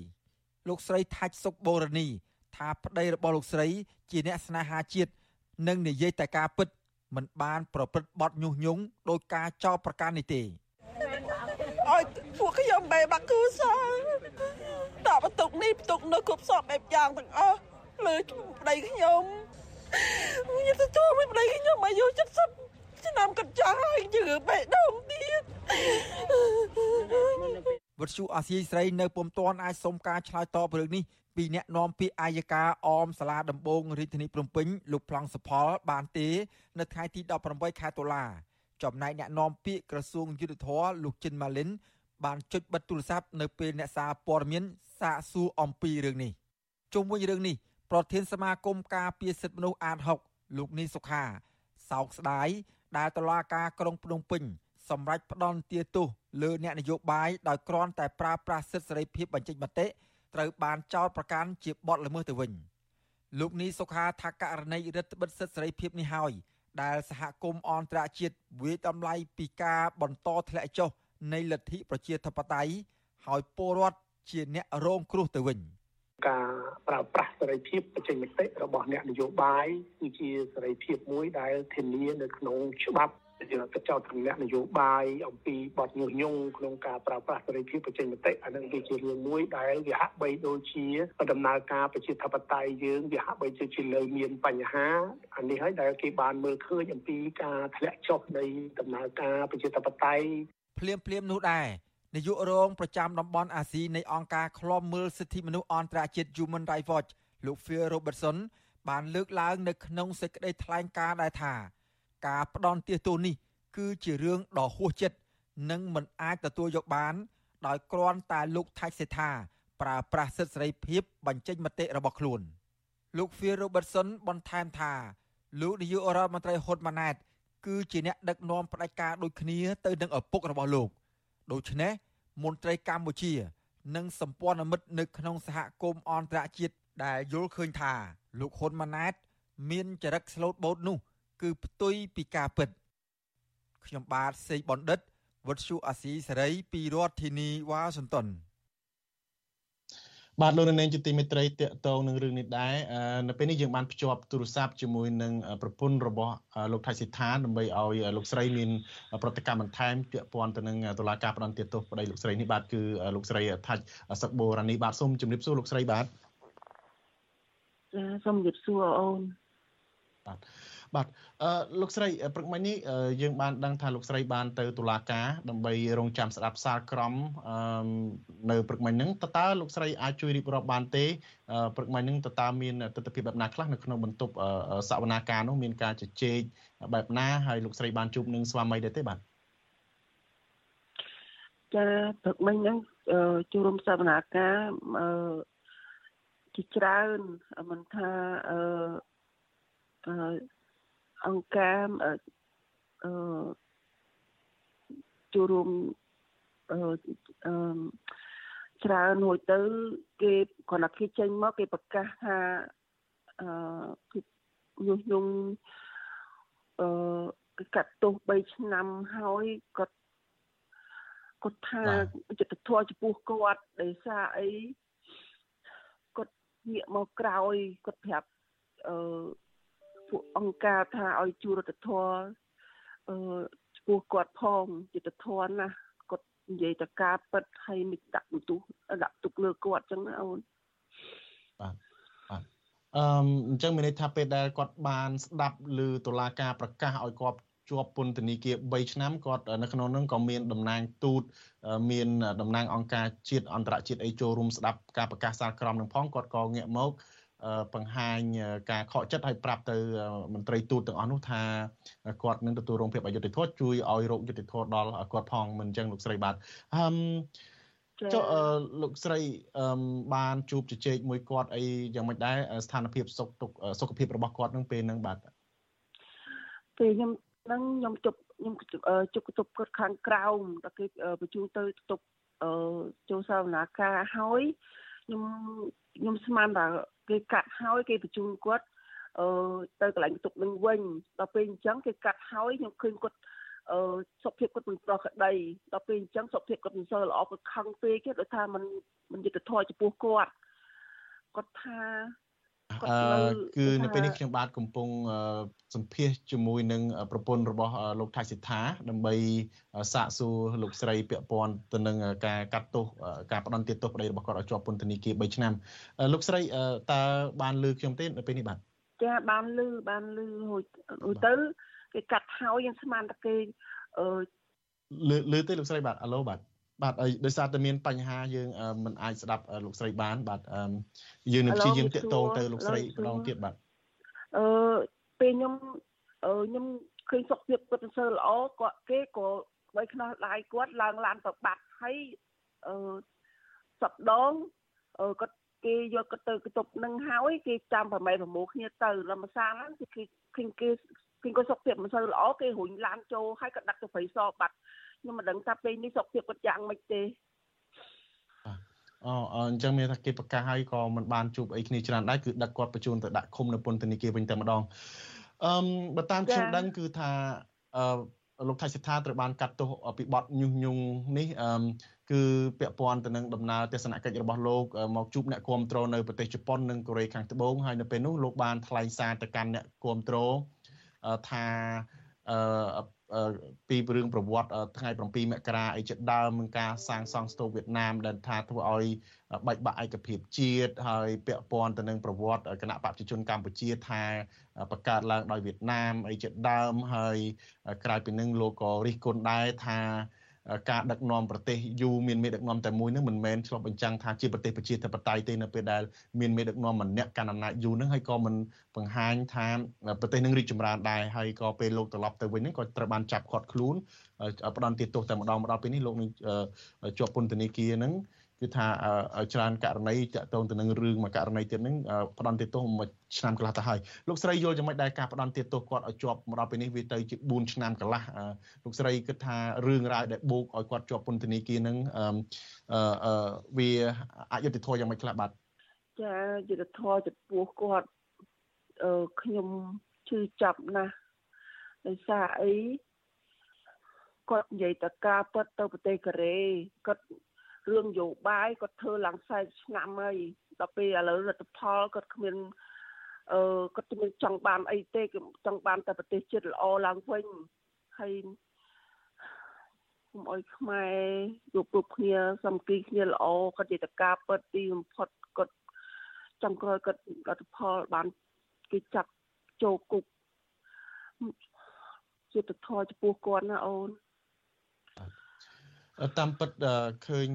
Speaker 8: លោកស្រីថាច់សុកបូរនី ថាប្តីរបស់លោកស្រី ជាអ្នកស្នេហាជាតិនិងនិយាយតែការពិតមិនបានប្រព្រឹត្តបទញុះញង់ដោយការចោទប្រកាន់នេះទេ
Speaker 20: ឲ្យពួកខ្ញុំបែបាក់គូសាដាក់បន្ទុកនេះបន្ទុកនោះគ្រប់សពបែបយ៉ាងទាំងអស់ លើប្តីខ្ញុំខ្ញុំទទួលមួយប្តីខ្ញុំអាយុ70ឆ្នាំកញ្ចាស់ហើយជឿបេះដូងទៀត
Speaker 8: វត្តជូអាស៊ីស្រីនៅពុំទាន់អាចសុំការឆ្លើយតបរឿងនេះពីអ្នកនាំពាក្យអាយកាអមសាលាដំបងរាជធានីភ្នំពេញលោកប្លង់សផលបានទេ នៅថ្ងៃទី18ខែតុលាចំណែកអ្នកនាំពាក្យក្រសួងយុទ្ធភ័ពលោកចិនម៉ាលីនបានចុចបិទទូរស័ព្ទនៅពេលអ្នកសារព័ត៌មានសាកសួរអំពីរឿងនេះជុំវិញរឿងនេះ ប្រធានសមាគមការពារសិទ្ធិមនុស្សអាត6លោកនីសុខាសោកស្ដាយដែលតឡាការក្រុងភ្នំពេញសម្រាប់ផ្ដន់ទាទោសលើអ្នកនយោបាយដោយគ្រាន់តែប្រើប្រាស់សិទ្ធិសេរីភាពបញ្ចេញមតិត្រូវបានចោទប្រកាន់ជាបទល្មើសទៅវិញលោកនីសុខាថាករណីរដ្ឋបិទសិទ្ធិសេរីភាពនេះហើយដែលសហគមន៍អន្តរជាតិវាយតម្លៃពីការបន្តធ្លាក់ចុះនៃលទ្ធិប្រជាធិបតេយ្យហើយពលរដ្ឋជាអ្នករងគ្រោះទៅវិញ
Speaker 21: ការប្រើប្រាស់សេរីភាពបច្ចេកទេសរបស់អ្នកនយោបាយគឺជាសេរីភាពមួយដែលធានានៅក្នុងច្បាប់យើងទៅចោទទម្លាក់នយោបាយអំពីបទញុះញង់ក្នុងការប្រើប្រាស់សេរីភាពបច្ចេកទេសអានឹងវាជារឿងមួយដែលវាហាក់បីដូចជាដំណើរការប្រជាធិបតេយ្យយើងវាហាក់បីជាជាលើមានបញ្ហាអានេះហើយដែលគេបានមើលឃើញអំពីការធ្លាក់ចុះនៃដំណើរការប្រជាធិបតេយ្យ
Speaker 8: ភ្លាមភ្លាមនោះដែរ នាយករងប្រចាំតំបន់អាស៊ីនៃអង្គការឃ្លាំមើលសិទ្ធិមនុស្សអន្តរជាតិ Human Rights Watch លោក Phil Robertson បានលើកឡើងនៅក្នុងសេចក្តីថ្លែងការណ៍ដែរថា ការផ្ដន់ទាសទោសនេះ គឺជារឿងដ៏ហួសចិត្តនិងមិនអាចទទួលយកបាន ដោយគ្រាន់តែលោកថៃសេថាប្រើប្រាស់សិទ្ធិសេរីភាពបញ្ចេញមតិរបស់ខ្លួនលោក Phil Robertson បន្ថែមថាលោកនាយករដ្ឋមន្ត្រីហ៊ុនម៉ាណែតគឺជាអ្នកដឹកនាំផ្ដាច់ការដូចគ្នាទៅនឹងឪពុករបស់លោក ដូច្នេះមន្ត្រីកម្ពុជា និងសម្ព័ន្ធមិត្តនៅក្នុងសហគមន៍អន្តរជាតិដែលយល់ឃើញថា លោកហ៊ុនម៉ាណែត មានចរិតស្លូតបូតនោះ គឺផ្ទុយពីការពិតខ្ញុំបាទសេកបណ្ឌិតវុទ្ធុអាស៊ីសេរីពីរដ្ឋធានីវ៉ាស៊ីនតោន
Speaker 4: បាទលោកនាងជាទីមេត្រីតកតងនឹងរឿងនេះដែរនៅពេលនេះយើងបានភ្ជាប់ទូរស័ព្ទជាមួយនឹងប្រពន្ធរបស់លោកថៃសិដ្ឋាដើម្បីឲ្យលោកស្រីមានប្រតិកម្មបន្ថែមពាក់ព័ន្ធទៅនឹងតុលាការផ្តន្ទាទោសប្តីលោកស្រីនេះបាទគឺលោកស្រីថាច់សឹកបូរ៉ានីបាទសូមជម្រាបសួរលោកស្រីបាទ
Speaker 22: ចាសូមជម្រាបសួរអូន
Speaker 4: បាទ បាទអឺលោកស្រីព្រឹកមិញនេះយើងបានដឹងថាលោកស្រីបានទៅតុលាការដើម្បីរងចាំស្ដាប់សាលក្រមអឺនៅព្រឹកមិញហ្នឹងតើតើលោកស្រីអាចជួយរៀបរាប់បានទេព្រឹកមិញហ្នឹងតើតើមានទស្សនវិជ្ជាបែបណាខ្លះនៅក្នុងបន្ទប់សវនាការនោះមានការជជែកបែបណាហើយលោកស្រីបានជួបនឹងស្វាមីដែរទេបាទ
Speaker 22: ចាព្រឹកមិញហ្នឹងជួបរំសវនាការអឺជាច្រើនមិនថាអឺ អង្គការអឺចូលរួមអឺអឺច្រើនរួចទៅគេគាត់ថាគេចេញមកគេប្រកាសថាអឺញុះញង់អឺកាត់ទោស3ឆ្នាំហើយគាត់គាត់ថាចិត្តធម៌ចំពោះគាត់ដោយសារអីគាត់ងាកមកក្រោយគាត់ប្រាប់អឺ ពួកអង្គការថាឲ្យជួរដ្ឋធម៌អឺចំពោះគាត់ផងយុទ្ធធនណាគាត់និយាយតការពិតហើយមិនដាក់បន្ទុះដាក់ទុកលើគាត់ចឹងណាអូន
Speaker 4: បាទបាទអឺអញ្ចឹងមានន័យថាពេលដែលគាត់បានស្ដាប់ឮតុលាការប្រកាសឲ្យគាត់ជាប់ពន្ធនាគារ3ឆ្នាំគាត់នៅក្នុងនោះក៏មានតំណាងទូតមានតំណាងអង្គការជាតិអន្តរជាតិអីចូលរួមស្ដាប់ការប្រកាសសាលក្រមនឹងផងគាត់ក៏ងាកមក បង្ហាញការខកចិត្តឲ្យប្រាប់ទៅមន្ត្រីទូតទាំងអស់នោះថាគាត់នឹងទទួលរងភាពអយុត្តិធម៌ជួយឲ្យរោគយុត្តិធម៌ដល់គាត់ផងមិនអញ្ចឹងលោកស្រីបាទហឹមចុះលោកស្រីបានជួបជជែកមួយគាត់អីយ៉ាងម៉េចដែរស្ថានភាពសុខទុក្ខសុខភាពរបស់គាត់នឹងពេលហ្នឹងបាទ
Speaker 22: ពេលខ្ញុំហ្នឹងខ្ញុំជប់ខ្ញុំជប់ជប់គាត់ខាងក្រោមតែគេបញ្ជូនទៅទុកចូលសាវនាការហើយខ្ញុំខ្ញុំស្មានថា គេកាត់ហើយគេបញ្ជូនគាត់អឺទៅកន្លែងបន្ទប់នឹងវិញដល់ពេលអញ្ចឹងគេកាត់ហើយខ្ញុំឃើញគាត់អឺសុខភាពគាត់មិនប្រក្រតីដល់ពេលអញ្ចឹងសុខភាពគាត់មិនសូវល្អគាត់ខឹងពេកទេដោយថាมันมันយុទ្ធធម៌ចំពោះគាត់គាត់ថា
Speaker 4: អឺគឺនៅពេលនេះខ្ញុំបាទកំពុងសម្ភាសជាមួយនឹងប្រពន្ធរបស់លោកថៃសិដ្ឋាដើម្បីសាកសួរលោកស្រីពាក់ព័ន្ធទៅនឹងការកាត់ទោសការផ្ដន់ទាទោសប្តីរបស់គាត់ឲ្យជាប់ពន្ធនាគារ3ឆ្នាំលោកស្រីតើបានលើខ្ញុំទេនៅពេលនេះបាទ
Speaker 22: ចាបានលឺបានលឺរួចរួចទៅគេកាត់ហើយយើងស្មានតែគេអឺ
Speaker 4: លឺលឺទេលោកស្រីបាទអាឡូបាទ បាទដោយសារតែមានបញ្ហាយើងមិនអាចស្ដាប់លោកស្រីបាន បាទយើងនឹងព្យាយាមតាកតងទៅលោកស្រីម្ដងទៀតបាទ
Speaker 22: អឺពេលខ្ញុំខ្ញុំឃើញសុខភាពគាត់មិនសូវល្អគាត់គេក៏បីខ្នោះដៃគាត់ឡើងឡានទៅបាត់ហើយអឺសប្ដងអឺគាត់គេយកគាត់ទៅកតុបនឹងហើយគេចាំប្រម៉ែប្រមូលគ្នាទៅលំសាហ្នឹងគេឃើញគេឃើញគាត់សុខភាពមិនសូវល្អគេរុញឡានចូលហើយក៏ដាក់ទៅព្រៃសរបាត់ ខ្ញុំមិនដឹងថាពេលនេះសុខភាពគាត់យ៉ាងម៉េចទេ
Speaker 4: អូអញ្ចឹងមានថាគេប្រកាសហើយក៏មិនបានជួបអីគ្នាច្រើនដែរគឺដឹកគាត់បញ្ជូនទៅដាក់ឃុំនៅពន្ធនាគារវិញតែម្ដងអឺបើតាមខ្ញុំដឹងគឺថាអឺលោកថៃសិដ្ឋាត្រូវបានកាត់ទោសពីបទញុះញង់នេះអឺគឺពាក់ព័ន្ធទៅនឹងដំណើរទស្សនកិច្ចរបស់លោកមកជួបអ្នកគ្រប់គ្រងនៅប្រទេសជប៉ុននិងកូរ៉េខាងត្បូងហើយនៅពេលនោះលោកបានថ្លែងសារទៅកាន់អ្នកគ្រប់គ្រងថាអឺ ពីរឿងប្រវត្តិថ្ងៃ7មករាអីជាដើមនឹងការសាងសង់ស្ទូវៀតណាមដែលថាធ្វើឲ្យបែកបាក់ឯកភាពជាតិហើយពាក់ព័ន្ធទៅនឹងប្រវត្តិគណៈបព្វជិជនកម្ពុជាថាបង្កើតឡើងដោយវៀតណាមអីជាដើមហើយក្រៅពីនឹងលោកក៏រិះគន់ដែរថា ការដឹកនាំប្រទេសយូរមានមេដឹកនាំតែមួយនឹងមិនមែនឆ្លុះបញ្ចាំងថាជាប្រទេសប្រជាធិបតេយ្យទេនៅពេលដែលមានមេដឹកនាំម្នាក់កាន់អំណាចយូរនឹងហើយក៏មិនបង្ហាញថាប្រទេសនឹងរីកចម្រើនដែរហើយក៏ពេលលោកត្រឡប់ទៅវិញនឹងក៏ត្រូវបានចាប់ឃាត់ខ្លួនផ្ដន់ទាទោសតែម្ដងម្ដងពេលនេះលោកនឹងជាប់ពន្ធនាគារនឹង គឺថាច្រើនករណីតាក់ទងទៅនឹងរឿងមួយករណីទៀតហ្នឹងផ្ដន់ទោសមួយឆ្នាំកន្លះទៅហើយលោកស្រីយល់យ៉ាងម៉េចដែរការផ្ដន់ទោសគាត់ឲ្យជាប់មកដល់ពេលនេះវាទៅជា4ឆ្នាំកន្លះលោកស្រីគិតថារឿងរ៉ាវដែលបូកឲ្យគាត់ជាប់ពន្ធនាគារហ្នឹងអឺវាអយុត្តិធម៌យ៉ាងម៉េចខ្លះបាទ
Speaker 22: ចាយុត្តិធម៌ចំពោះគាត់អឺខ្ញុំឈឺចាប់ណាស់ដោយសារអីគាត់និយាយតការពិតទៅប្រទេសកូរ៉េគាត់ រឿងយោបាយគាត់ធ្វើឡើង40ឆ្នាំហើយដល់ពេលឥឡូវរដ្ឋផលគាត់គ្មានអឺគាត់មិនចង់បានអីទេគឺចង់បានតែប្រទេសជាតិល្អឡើងវិញហើយខ្ញុំអុយខ្មែរយកគ្រប់គ្នាសំគីគ្នាល្អគាត់និយាយតការពិតទីបំផុតគាត់ចង់ក្រោយគាត់រដ្ឋផលបានគេចាប់ចូលគុកជាទៅធរចំពោះគាត់ណាអូន
Speaker 4: តាមពិតឃើញ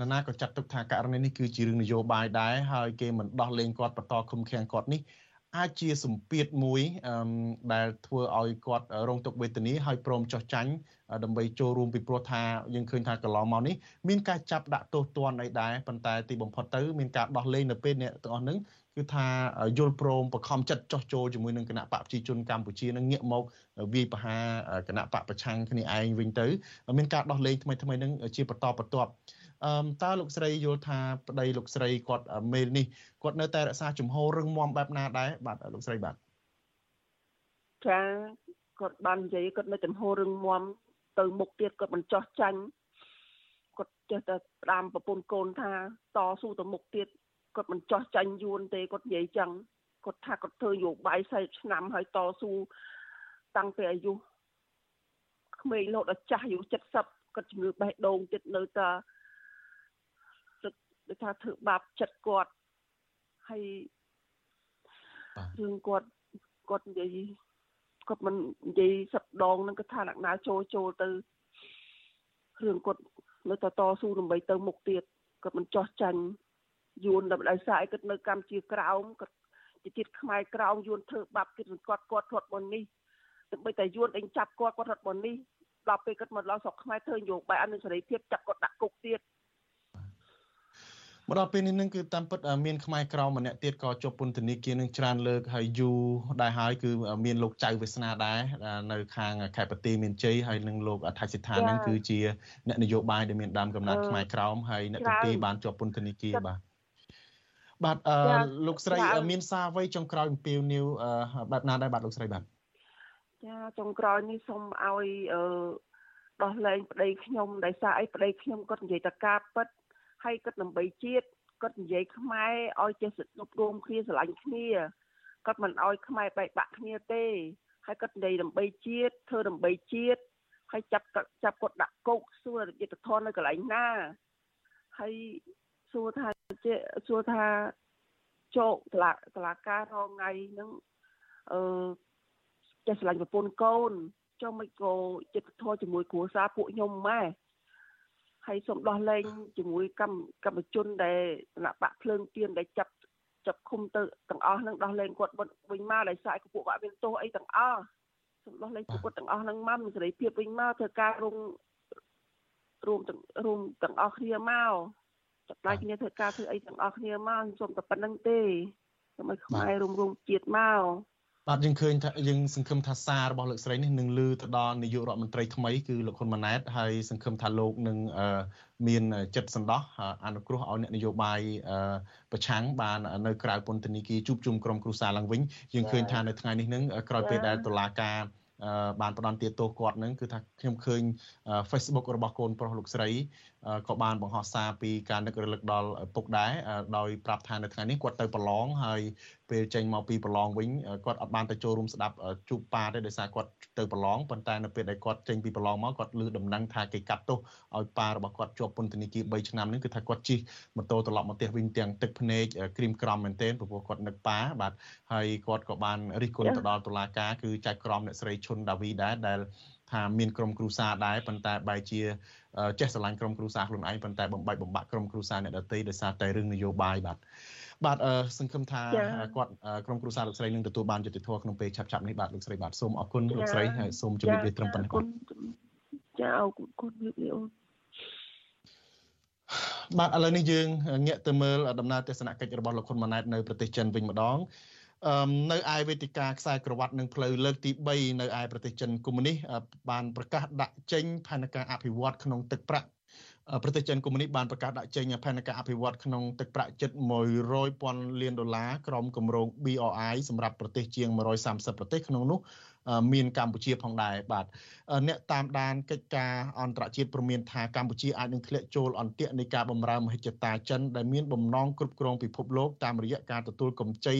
Speaker 4: នរណាក៏ចាត់ទុកថាករណីនេះគឺជារឿងនយោបាយដែរហើយគេមិនដោះលែងគាត់បន្តឃុំឃាំងគាត់នេះ អាចជាសម្ពាធមួយដែលធ្វើឲ្យគាត់រងទុក្ខវេទនាហើយព្រមចោះចាញ់ដើម្បីចូលរួមពីព្រោះថាយើងឃើញថាកន្លងមកនេះមានការចាប់ដាក់ទោសទណ្ឌអីដែរប៉ុន្តែទីបំផុតទៅមានការដោះលែងនៅពេលអ្នកទាំងអស់ហ្នឹងគឺថាយល់ព្រមបខំចិត្តចោះចូលជាមួយនឹងគណៈបកប្រជាជនកម្ពុជានឹងងាកមកវាយប្រហារគណៈបកប្រឆាំងគ្នាឯងវិញទៅ មានការដោះលែងថ្មីថ្មីនឹងជាបន្តបន្ទាប់ អឺតើលោកស្រីយល់ថាប្តីលោកស្រីគាត់មេលនេះគាត់នៅតែរក្សាជំហររឹងមាំបែបណាដែរបាទលោកស្រីបាទ
Speaker 22: ចាគាត់បាននិយាយគាត់នៅចំហររឹងមាំទៅមុខទៀតគាត់មិនចោះចាញ់គាត់ចេះតែផ្ដាំប្រពន្ធកូនថាតស៊ូទៅមុខទៀតគាត់មិនចោះចាញ់យួនទេគាត់និយាយចឹងគាត់ថាគាត់ធ្វើយោបាយ40ឆ្នាំហើយតស៊ូតាំងពីអាយុក្មេងរហូតដល់ចាស់អាយុ70គាត់ជំងឺបេះដូងទៀតនៅតែ ដូចថាធ្វើបាបចិត្តគាត់ហើយរឿងគាត់គាត់និយាយគាត់មិននិយាយសឹកដងនឹងគាត់ថាអ្នកណាចូលចូលទៅរឿងគាត់នៅតែតស៊ូដើម្បីទៅមុខទៀតគាត់មិនចោះចាញ់យួនដោយសារអីគាត់នៅកម្ពុជាក្រោមគាត់ជាជាតិខ្មែរក្រោមយួនធ្វើបាបគិតគាត់គាត់ធាត់បននេះដើម្បីតែយួនអេងចាប់គាត់គាត់ធាត់បននេះដល់ពេលគាត់មកដល់ស្រុកខ្មែរធ្វើនយោបាយអនុសេរីភាពចាប់គាត់ដាក់គុកទៀត
Speaker 4: មកដល់ពេលនេះនឹងគឺតាមពិតមានខ្មែរក្រមម្នាក់ទៀតក៏ជាប់ពន្ធនាគារនឹងច្រើនលើកហើយយូរដែរហើយគឺមានលោកចៅវាសនាដែរនៅខាងខេត្តបទីមានជ័យហើយនឹងលោកអធិសិដ្ឋាននឹងគឺជាអ្នកនយោបាយដែលមានដើមកំណត់ខ្មែរក្រមហើយអ្នកទី2បានជាប់ពន្ធនាគារបាទបាទអឺលោកស្រីមានសារអ្វីចុងក្រោយអំពាវនាវបែបណាដែរបាទលោកស្រីបាទ
Speaker 22: ចាចុងក្រោយនេះសូមឲ្យអឺដោះលែងប្តីខ្ញុំដោយសារអីប្តីខ្ញុំគាត់និយាយតការពិត ហើយគាត់ដើម្បីជាតិគាត់និយាយខ្មែរឲ្យចេះសិទ្ធិរួមគ្នាស្រឡាញ់គ្នាគាត់មិនឲ្យខ្មែរបែកបាក់គ្នាទេហើយគាត់និយាយដើម្បីជាតិធ្វើដើម្បីជាតិហើយចាប់ចាប់គាត់ដាក់គុកសួរយុទ្ធធននៅកន្លែងណាហើយសួរថាជាសួរថាជោគតឡាតឡាការរងថ្ងៃហ្នឹងអឺចេះឆ្លាញ់ប្រពន្ធកូនចុះមិនក៏ចិត្តធម៌ជាមួយគ្រួសារពួកខ្ញុំម៉ែ ហើយសូមដោះលែងជាមួយកម្មកម្មជនដែលគណៈបកភ្លើងទៀនដែលចាប់ចាប់ឃុំទៅទាំងអស់នឹងដោះលែងគាត់វិញមកដោយសារពួកគាត់មានទោសអីទាំងអស់សូមដោះលែងពួកគាត់ទាំងអស់នឹងមកមានសេរីភាពវិញមកធ្វើការរួមរួមទាំងរួមទាំងអស់គ្នាមកចាប់ដៃគ្នាធ្វើការធ្វើអីទាំងអស់គ្នាមកសូមតែប៉ុណ្្នឹងទេសូមឲ្យខ្មែររួមរួមជាតិមក
Speaker 4: បាទយើងឃើញថាយើងសង្ឃឹមថាសាររបស់លោកស្រីនេះនឹងលើទៅដល់នាយករដ្ឋមន្ត្រីថ្មីគឺលោកហ៊ុនម៉ាណែតហើយសង្ឃឹមថាលោកនឹងមានចិត្តសន្តោសអនុគ្រោះឲ្យអ្នកនយោបាយប្រឆាំងបាននៅក្រៅពន្ធនាគារជួបជុំក្រុមគ្រួសារឡើងវិញយើងឃើញថានៅថ្ងៃនេះនឹងក្រោយពេលដែលតុលាការបានផ្ដន់ទាទោសគាត់នឹងគឺថាខ្ញុំឃើញ Facebook របស់កូនប្រុសលោកស្រី ក៏បានបង្ហោះសារពីការនឹករលឹកដល់ពុកដែរដោយប្រាប់ថានៅថ្ងៃនេះគាត់ទៅប្រឡងហើយពេលចេញមកពីប្រឡងវិញគាត់អត់បានទៅចូលរួមស្ដាប់ជួបប៉ាទេដោយសារគាត់ទៅប្រឡងប៉ុន្តែនៅពេលដែលគាត់ចេញពីប្រឡងមកគាត់ឮដំណឹងថាគេកាត់ទោសឲ្យប៉ារបស់គាត់ជាប់ពន្ធនាគារ3ឆ្នាំនេះគឺថាគាត់ជិះម៉ូតូត្រឡប់មកផ្ទះវិញទាំងទឹកភ្នែកក្រៀមក្រំមែនទែនព្រោះគាត់នឹកប៉ាបាទហើយគាត់ក៏បានរិះគន់ទៅដល់តុលាការគឺចៅក្រមអ្នកស្រីឈុនដាវីដែរដែល ថាមានក្រុមគ្រួសារដែរប៉ុន្តែបែរជាចេះស្រឡាញ់ក្រុមគ្រួសារខ្លួនឯងប៉ុន្តែបំបែកបំបាក់ក្រុមគ្រួសារអ្នកដទៃដោយសារតែរឿងនយោបាយបាទបាទសង្ឃឹមថាគាត់ក្រុមគ្រួសារលោកស្រីនឹងទទួលបានយុត្តិធម៌ក្នុងពេលឆាប់ៗនេះបាទលោកស្រីបាទសូមអរគុណលោកស្រីហើយសូមជម្រាបលាត្រឹមប៉ុណ្ណេះបាទ
Speaker 22: ចាអរគុណគុណលោកអូន
Speaker 4: បាទឥឡូវនេះយើងងាកទៅមើលដំណើរទស្សនកិច្ចរបស់លោកហ៊ុនម៉ាណែតនៅប្រទេសចិនវិញម្ដង នៅឯវេទិកាខ្សែក្រវ៉ាត់និងផ្លូវលើកទី3នៅឯប្រទេសចិនកុម្មុយនីសបានប្រកាសដាក់ចេញផែនការអភិវឌ្ឍក្នុងទឹកប្រាក់ប្រទេសចិនកុម្មុយនីសបានប្រកាសដាក់ចេញផែនការអភិវឌ្ឍក្នុងទឹកប្រាក់ជិត100,000លានដុល្លារក្រោមគម្រោង BRI សម្រាប់ប្រទេសជាង130ប្រទេសក្នុងនោះ មានកម្ពុជាផងដែរបាទអ្នកតាមដានកិច្ចការអន្តរជាតិព្រមានថាកម្ពុជាអាចនឹងធ្លាក់ចូលអន្ទាក់នៃការបម្រើមហិច្ឆតាចិនដែលមានបំណងគ្រប់គ្រងពិភពលោកតាមរយៈការទទួលកម្ចី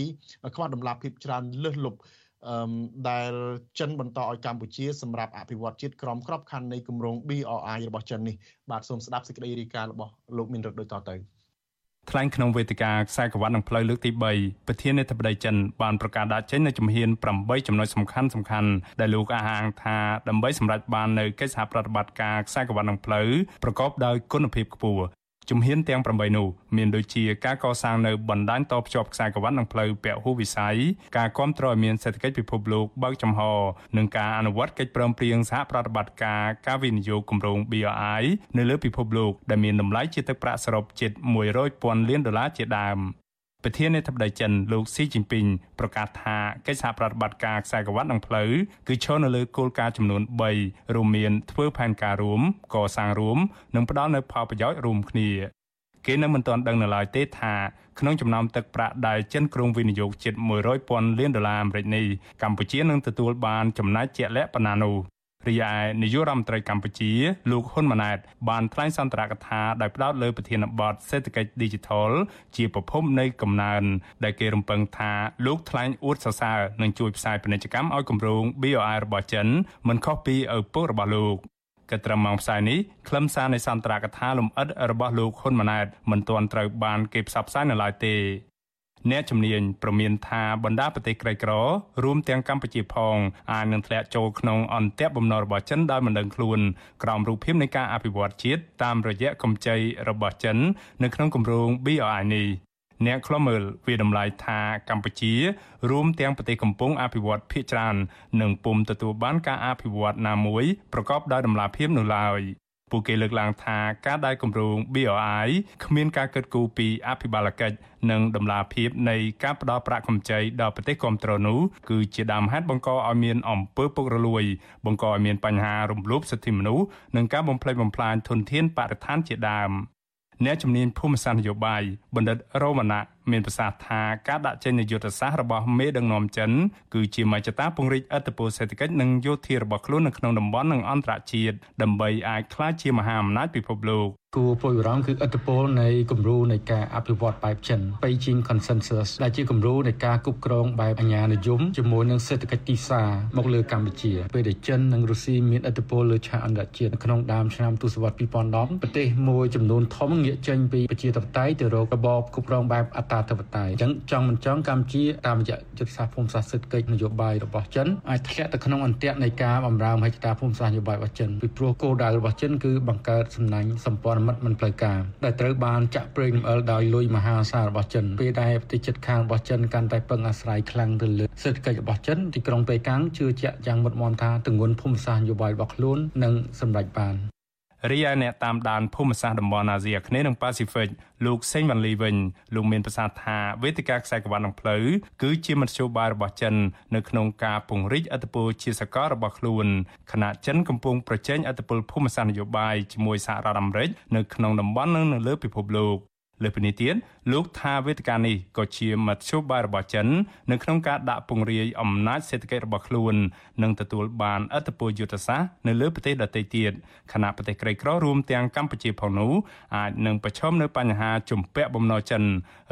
Speaker 4: ខ្វះដំណាភៀបច្រើនលើសលប់អឺដែលចិនបន្តឲ្យកម្ពុជាសម្រាប់អភិវឌ្ឍជាតិក្រមក្របខ័ណ្ឌនៃគម្រោង BRI របស់ចិននេះបាទសូមស្ដាប់សេចក្តីរាយការណ៍របស់លោកមានរដ្ឋដូចតទៅ
Speaker 23: ថ្លែងក្នុងវេទិកាខ្សែក្រវ៉ាត់និងផ្លូវលើកទី3ប្រធានាធិបតីចិនបានប្រកាសដាក់ចេញនូវជំហាន8ចំណុចសំខាន់សំខាន់ដែលលោកអះអាងថាដើម្បីសម្រេចបាននូវកិច្ចសហប្រតិបត្តិការខ្សែក្រវ៉ាត់និងផ្លូវប្រកបដោយគុណភាពខ្ពស់ ជំហានទាំង8នោះមានដូចជាការកសាងនៅបណ្ដាញតភ្ជាប់ខ្សែក្រវ៉ាត់និងផ្លូវពហុវិស័យការគ្រប់គ្រងឲ្យមានសេដ្ឋកិច្ចពិភពលោកបើកចំហនិងការអនុវត្តកិច្ចព្រមព្រៀងសហប្រតិបត្តិការការវិនិយោគគម្រោង BRI នៅលើពិភពលោកដែលមានតម្លៃជាទឹកប្រាក់សរុបជិត100,000លានដុល្លារជាដើម ប្រធានាធិបតីចិនលោកស៊ីជីនពីងប្រកាសថាកិច្ចសហប្រតិបត្តិការខ្សែក្រវ៉ាត់និងផ្លូវគឺឈរនៅលើគោលការណ៍ចំនួន3រួមមានធ្វើផែនការរួមកសាងរួមនិងផ្ដល់នូវផលប្រយោជន៍រួមគ្នាគេនៅមិនទាន់ដឹងនៅឡើយទេថាក្នុងចំណោមទឹកប្រាក់ដែលចិនក្រុងវិនិយោគជិត100,000លានដុល្លារអាមេរិកនេះកម្ពុជានឹងទទួលបានចំណែកជាក់លាក់ប៉ុណ្ណានោះ រីឯនាយករដ្ឋមន្ត្រីកម្ពុជាលោកហ៊ុនម៉ាណែតបានថ្លែងសន្ទរកថាដោយផ្ដោតលើប្រធានបទសេដ្ឋកិច្ច Digital ជាប្រភពនៃកំណើនដែលគេរំពឹងថាលោកថ្លែងអួតសរសើរនឹងជួយផ្សាយពាណិជ្ជកម្មឲ្យគម្រោង BRI របស់ចិនមិនខុសពីឪពុករបស់លោកកត្រឹមម៉ោងផ្សាយនេះខ្លឹមសារនៃសន្ទរកថាលំអិតរបស់លោកហ៊ុនម៉ាណែតមិនទាន់ត្រូវបានគេផ្សព្វផ្សាយនៅឡើយទេ អ្នកជំនាញប្រមានថាបណ្ដាប្រទេសក្រីក្ររួមទាំងកម្ពុជាផងអាចនឹងធ្លាក់ចូលក្នុងអន្ទាក់បំណុលរបស់ចិនដោយមិនដឹងខ្លួនក្រោមរូបភាពនៃការអភិវឌ្ឍជាតិតាមរយៈកម្ចីរបស់ចិន នៅក្នុងគម្រោង BRI នេះអ្នកខ្លមើលវាតម្លៃថាកម្ពុជា រួមទាំងប្រទេសកំពុងអភិវឌ្ឍភាគច្រើននឹងពុំទទួលបានការអភិវឌ្ឍណាមួយប្រកបដោយតម្លាភាពនោះឡើយ ពួកគេលើកឡើងថាការដែលគម្រោង BRI គ្មានការគិតគូរពីអភិបាលកិច្ចនិងដំណាភាពនៃការផ្ដល់ប្រាក់កម្ចីដល់ប្រទេសគ្រប់គ្រងនោះគឺជាដើមហេតុបង្កឲ្យមានអំពើពុករលួយ បង្កឲ្យមានបញ្ហារំលោភសិទ្ធិមនុស្សនិងការបំផ្លិចបំផ្លាញធនធានបរិស្ថានជាដើមអ្នកជំនាញភូមិសាស្ត្រនយោបាយបណ្ឌិតរោមណៈមានប្រសាសន៍ថាការដាក់ចេញនៃយុទ្ធសាស្ត្ររបស់មេដឹកនាំចិនគឺជាមជ្ឈតាពង្រីកអធិបតេយ្យសេដ្ឋកិច្ចនិងយោធារបស់ខ្លួននៅក្នុងតំបន់និងអន្តរជាតិដើម្បីអាចក្លាយជាមហាអំណាចពិភពលោក
Speaker 24: គួរព្រួយបារម្ភគឺឥទ្ធិពលនៃគំរូនៃការអភិវឌ្ឍបែបចិន Beijing Consensus ដែលជាគំរូនៃការគ្រប់គ្រងបែបអាញានិយមជាមួយនឹងសេដ្ឋកិច្ចទីផ្សារមកលើកម្ពុជាពេលដែលចិននិងរុស្ស៊ីមានឥទ្ធិពលលើឆាកអន្តរជាតិក្នុងដើមឆ្នាំទសវត្សរ៍2010ប្រទេសមួយចំនួនធំងាកចេញពីប្រជាធិបតេយ្យទៅរករបបគ្រប់គ្រងបែបអត្តាធិបតេយ្យអញ្ចឹងចង់មិនចង់កម្ពុជាតាមរយៈយុទ្ធសាស្ត្រភូមិសាស្ត្រសេដ្ឋកិច្ចនយោបាយរបស់ចិនអាចធ្លាក់ទៅក្នុងអន្ទាក់នៃការបម្រើមហិច្ឆតាភូមិសាស្ត្រនយោបាយរបស់ចិនពីព្រោះគោលដៅរបស់ចិនគឺបង្កើតសំណាញ់សម្ព័ន្ធមិត្តមិនផ្លូវការដែលត្រូវបានចាក់ប្រេងរំអិលដោយលុយមហាសាលរបស់ចិនពេលដែលប្រទេសជិតខាងរបស់ចិនកាន់តែពឹងអាស្រ័យខ្លាំងទៅលើសេដ្ឋកិច្ចរបស់ចិនទីក្រុងប៉េកាំងជឿជាក់យ៉ាងមុតមមថាទង្វើភូមិសាស្ត្រនយោបាយរបស់ខ្លួននឹងសម្រេចបាន
Speaker 23: រីឯអ្នកតាមដានភូមិសាស្ត្រតំបន់អាស៊ីអាគ្នេយ៍និងប៉ាស៊ីហ្វិកលោកសេងវ៉ាន់លីវិញលោកមានប្រសាសន៍ថាវេទិកាខ្សែក្រវ៉ាត់និងផ្លូវគឺជាមធ្យោបាយរបស់ចិននៅក្នុងការពង្រីកអធិបតេយ្យជាសកលរបស់ខ្លួនខណៈចិនកំពុងប្រជែងអធិបតេយ្យភូមិសាស្ត្រនយោបាយជាមួយសហរដ្ឋអាមេរិកនៅក្នុងតំបន់និងនៅលើពិភពលោក លើពីនេះទៀតលោកថាវេទិកានេះក៏ជាមធ្យោបាយរបស់ចិននៅក្នុងការដាក់ពង្រាយអំណាចសេដ្ឋកិច្ចរបស់ខ្លួននិងទទួលបានឥទ្ធិពលយុទ្ធសាស្ត្រនៅលើប្រទេសដទៃទៀតខណៈប្រទេសក្រីក្ររួមទាំងកម្ពុជាផងនោះអាចនឹងប្រឈមនៅបញ្ហាជំពាក់បំណុលចិន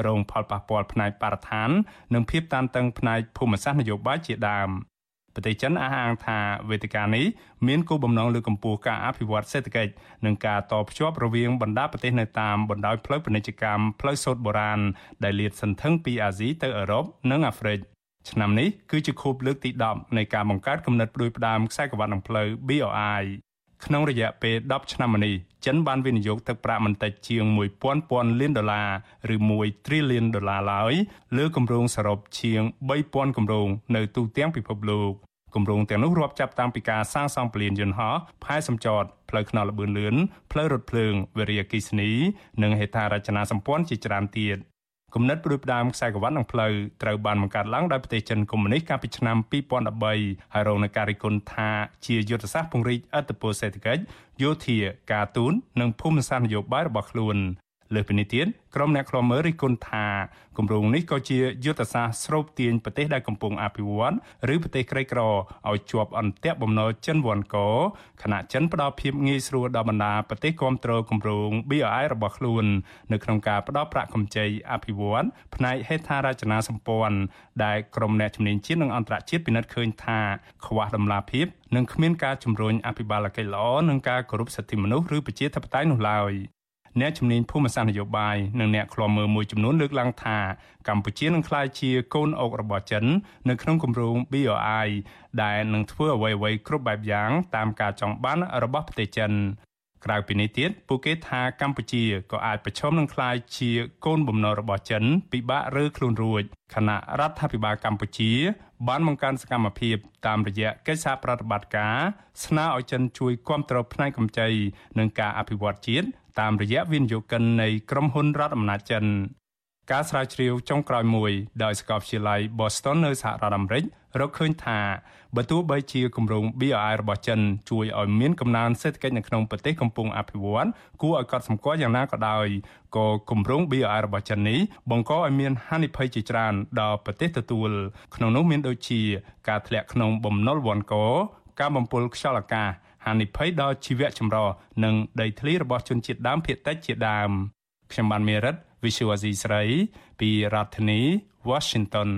Speaker 23: រងផលប៉ះពាល់ផ្នែកបរិស្ថាន និងភាពតានតឹងផ្នែកភូមិសាស្ត្រនយោបាយជាដើម។ ប្រទេសចិនអះអាងថាវេទិកានេះមានគោលបំណងលើកកម្ពស់ការអភិវឌ្ឍសេដ្ឋកិច្ចនិងការតភ្ជាប់រវាងបណ្ដាប្រទេសនៅតាមបណ្ដោយផ្លូវពាណិជ្ជកម្មផ្លូវសូត្របុរាណដែលលាតសន្ធឹងពីអាស៊ីទៅអឺរ៉ុបនិងអាហ្វ្រិកឆ្នាំនេះគឺជាខួបលើកទី10នៃការបង្កើតគំនិតផ្ដួចផ្ដើមខ្សែក្រវ៉ាត់និងផ្លូវ BRI ក្នុងរយៈពេល10ឆ្នាំមកនេះចិនបានវិនិយោគទឹកប្រាក់មិនតិចជាង1000លានដុល្លារឬ1 trillion ដុល្លារឡើយលើគម្រោងសរុបជាង3000គម្រោងនៅទូទាំងពិភពលោក គម្រោងទាំងនោះរាប់ចាប់តាំងពីការសាងសង់ពលានយន្តហោះផែសម្ចតផ្លូវថ្នល់ល្បឿនលឿនផ្លូវរថភ្លើងវិរិយអគ្គិសនី និងហេដ្ឋារចនាសម្ព័ន្ធជាច្រើនទៀតគំនិតព្រួយផ្ដើមខ្សែក្រវ៉ាត់និងផ្លូវត្រូវបានបង្កើតឡើងដោយប្រទេសចិនកុម្មុយនីសកាលពីឆ្នាំ2013ហើយរងនឹងការរិះគន់ថាជាយុទ្ធសាស្ត្រពង្រីកអធិបតេយ្យសេដ្ឋកិច្ចយោធាការទូតនិងភូមិសាស្ត្រនយោបាយរបស់ខ្លួន លើសពីនេះទៀតក្រុមអ្នកខ្លាំមើលរិះគន់ថាគម្រោងនេះក៏ជាយុទ្ធសាស្ត្រស្រូបទាញប្រទេសដែលកំពុងអភិវឌ្ឍឬប្រទេសក្រីក្រឲ្យជាប់អន្ទាក់បំណុលចិនវ៉ាន់កខណៈចិនផ្ដល់ភាពងាយស្រួលដល់បណ្ដាប្រទេសគ្រប់គ្រងគម្រោង BRI របស់ខ្លួននៅក្នុងការផ្ដល់ប្រាក់កម្ចីអភិវឌ្ឍផ្នែកហេដ្ឋារចនាសម្ព័ន្ធដែលក្រុមអ្នកជំនាញជាតិនិងអន្តរជាតិពិនិត្យឃើញថាខ្វះដំណាភាពនិងគ្មានការជំរុញអភិបាលកិច្ចល្អនិងការគោរពសិទ្ធិមនុស្សឬប្រជាធិបតេយ្យនោះឡើយ អ្នកជំនាញភូមិសាស្ត្រនយោបាយនិងអ្នកខ្លាំមើលមួយចំនួនលើកឡើងថាកម្ពុជានឹងក្លាយជាកូនអុករបស់ចិន នៅក្នុងគម្រោង BRI ដែលនឹងធ្វើអ្វីៗគ្រប់បែបយ៉ាងតាមការចង់បានរបស់ប្រទេសចិនក្រៅពីនេះទៀតពួកគេថាកម្ពុជាក៏អាចប្រឈមនឹងក្លាយជាកូនបំណុលរបស់ចិន ពិបាករើខ្លួនរួចខណៈរដ្ឋាភិបាលកម្ពុជា បានបង្កើនសកម្មភាពតាមរយៈកិច្ចសហប្រតិបត្តិការស្នើឲ្យចិនជួយគ្រប់គ្រងផ្នែកកម្ចីនិងការអភិវឌ្ឍជាតិ តាមរយៈវិនិយោគិននៃក្រុមហ៊ុនរដ្ឋអំណាចចិនការស្រាវជ្រាវចុងក្រោយមួយដោយសាកលវិទ្យាល័យ Boston នៅសហរដ្ឋអាមេរិករកឃើញថាបើទោះបីជាគម្រោង BRI របស់ចិនជួយឲ្យមានកំណើនសេដ្ឋកិច្ចនៅក្នុងប្រទេសកំពុងអភិវឌ្ឍគួរឲ្យកត់សម្គាល់យ៉ាងណាក៏ដោយក៏គម្រោង BRI របស់ចិននេះបង្កឲ្យមានហានិភ័យជាច្រើនដល់ប្រទេសទទួល ក្នុងនោះមានដូចជា ការធ្លាក់ក្នុងបំណុលវ៉ាន់កការបំពុលខ្យល់អាកាស ហានិភ័យដល់ជីវៈចម្រុះនិងដីធ្លីរបស់ជនជាតិដើមភាគតិចជាដើមខ្ញុំបានមេរិត Visual Asia ស្រីពីរដ្ឋធានី Washington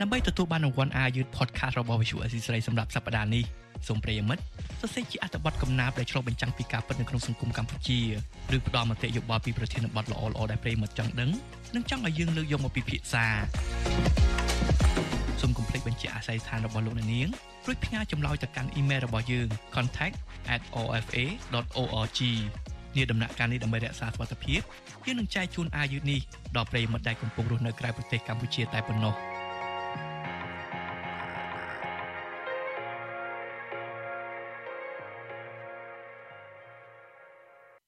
Speaker 25: ដើម្បីទទួលបានរង្វាន់អាយុធ podcast របស់ Visual Asia ស្រីសម្រាប់សប្តាហ៍នេះសូមប្រិយមិត្តសរសេរជាអត្ថបទកំណាព្យដែលឆ្លុះបញ្ចាំងពីការពិតនៅក្នុងសង្គមកម្ពុជាឬផ្ដល់មតិយោបល់ពីប្រធានបទល្អៗដែលប្រិយមិត្តចង់ដឹងនិងចង់ឲ្យយើងលើកយកមកពិភាក្សា សូមកុំភ្លេចបញ្ជាអាស័យដ្ឋានរបស់លោកអ្នកនាងរួចផ្ញើចម្លើយទៅកាន់អ៊ីមែលរបស់យើង contact@ofa.org នាដំណាក់កាលនេះដើម្បីរក្សាសុវត្ថិភាពយើងនឹងចែកជូនអាយុនេះដល់ប្រិយមិត្តដែលកំពុងរស់នៅក្រៅប្រទេសកម្ពុជាតែប៉ុណ្ណោះ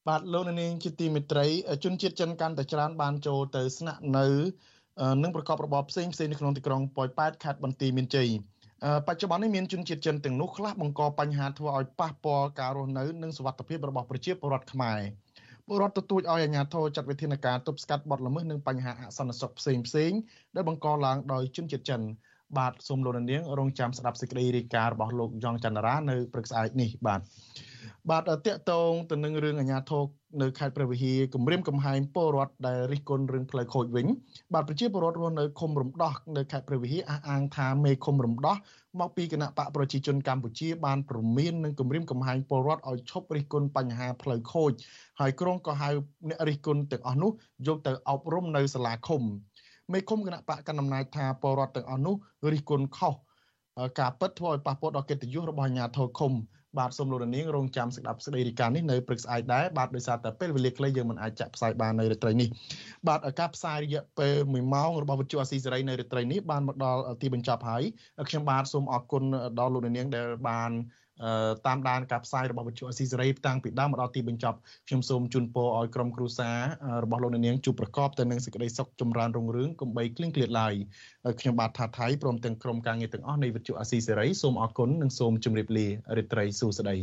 Speaker 4: បាទលោកនាងជាទីមេត្រីជនជាតិចិនកាន់តែច្រើនបានចូលទៅស្នាក់នៅ និងប្រកបរបរផ្សេងផ្សេងនៅក្នុងទីក្រុងប៉ោយប៉ែតខេត្តបន្ទាយមានជ័យបច្ចុប្បន្ននេះមានជនជាតិចិនទាំងនោះខ្លះបង្កបញ្ហាធ្វើឲ្យប៉ះពាល់ការរស់នៅនិងសុវត្ថិភាពរបស់ប្រជាពលរដ្ឋខ្មែរពលរដ្ឋទទូចឲ្យអាជ្ញាធរចាត់វិធានការទប់ស្កាត់បទល្មើសនិងបញ្ហាអសន្តិសុខផ្សេងផ្សេងដែលបង្កឡើងដោយជនជាតិចិន បាទសូមលោកនាងរងចាំស្ដាប់សេចក្តីរាយការណ៍របស់លោកយ៉ងច័ន្ទរានៅព្រឹកស្អែកនេះបាទបាទតកតងទៅនឹងរឿងអាញាធរនៅខេត្តព្រះវិហារគម្រាមកំហែងពលរដ្ឋដែលរិះគន់រឿងផ្លូវខូចវិញបាទប្រជាពលរដ្ឋរស់នៅឃុំរំដោះនៅខេត្តព្រះវិហារអះអាងថាមេឃុំរំដោះមកពីគណៈបកប្រជាជនកម្ពុជាបានព្រមាននិងគម្រាមកំហែងពលរដ្ឋឲ្យឈប់រិះគន់បញ្ហាផ្លូវខូចហើយក្រុងក៏ហៅអ្នករិះគន់ទាំងអស់នោះយកទៅអប់រំនៅសាលាឃុំ មេឃុំគណៈបកកណ្ដាលអំណាចថាពលរដ្ឋទាំងអស់នោះរិះគន់ខុសការពិតធ្វើឲ្យប៉ះពាល់ដល់កិត្តិយសរបស់អាជ្ញាធរឃុំបាទសូមលោកនាងរងចាំស្ដាប់ស្ដីរីកានេះនៅព្រឹកស្អែកដែរបាទដោយសារតែពេលវេលាខ្លីយើងមិនអាចចាក់ផ្សាយបាននៅរាត្រីនេះបាទការផ្សាយរយៈពេល1ម៉ោងរបស់វិទ្យុអាស៊ីសេរីនៅរាត្រីនេះបានមកដល់ទីបញ្ចប់ហើយខ្ញុំបាទសូមអរគុណដល់លោកនាងដែលបាន តាមដានការផ្សាយរបស់វិទ្យុអស៊ីសេរីតាំងពីដើមមកដល់ទីបញ្ចប់ខ្ញុំសូមជូនពរឲ្យក្រុមគ្រួសាររបស់លោកនាងជួបប្រកបទៅនឹងសេចក្តីសុខចម្រើនរុងរឿងកុំបីឃ្លៀងឃ្លាតឡើយខ្ញុំបាទថាថៃព្រមទាំងក្រុមការងារទាំងអស់នៃវិទ្យុអស៊ីសេរីសូមអរគុណនិងសូមជម្រាបលារីត្រីសួស្តី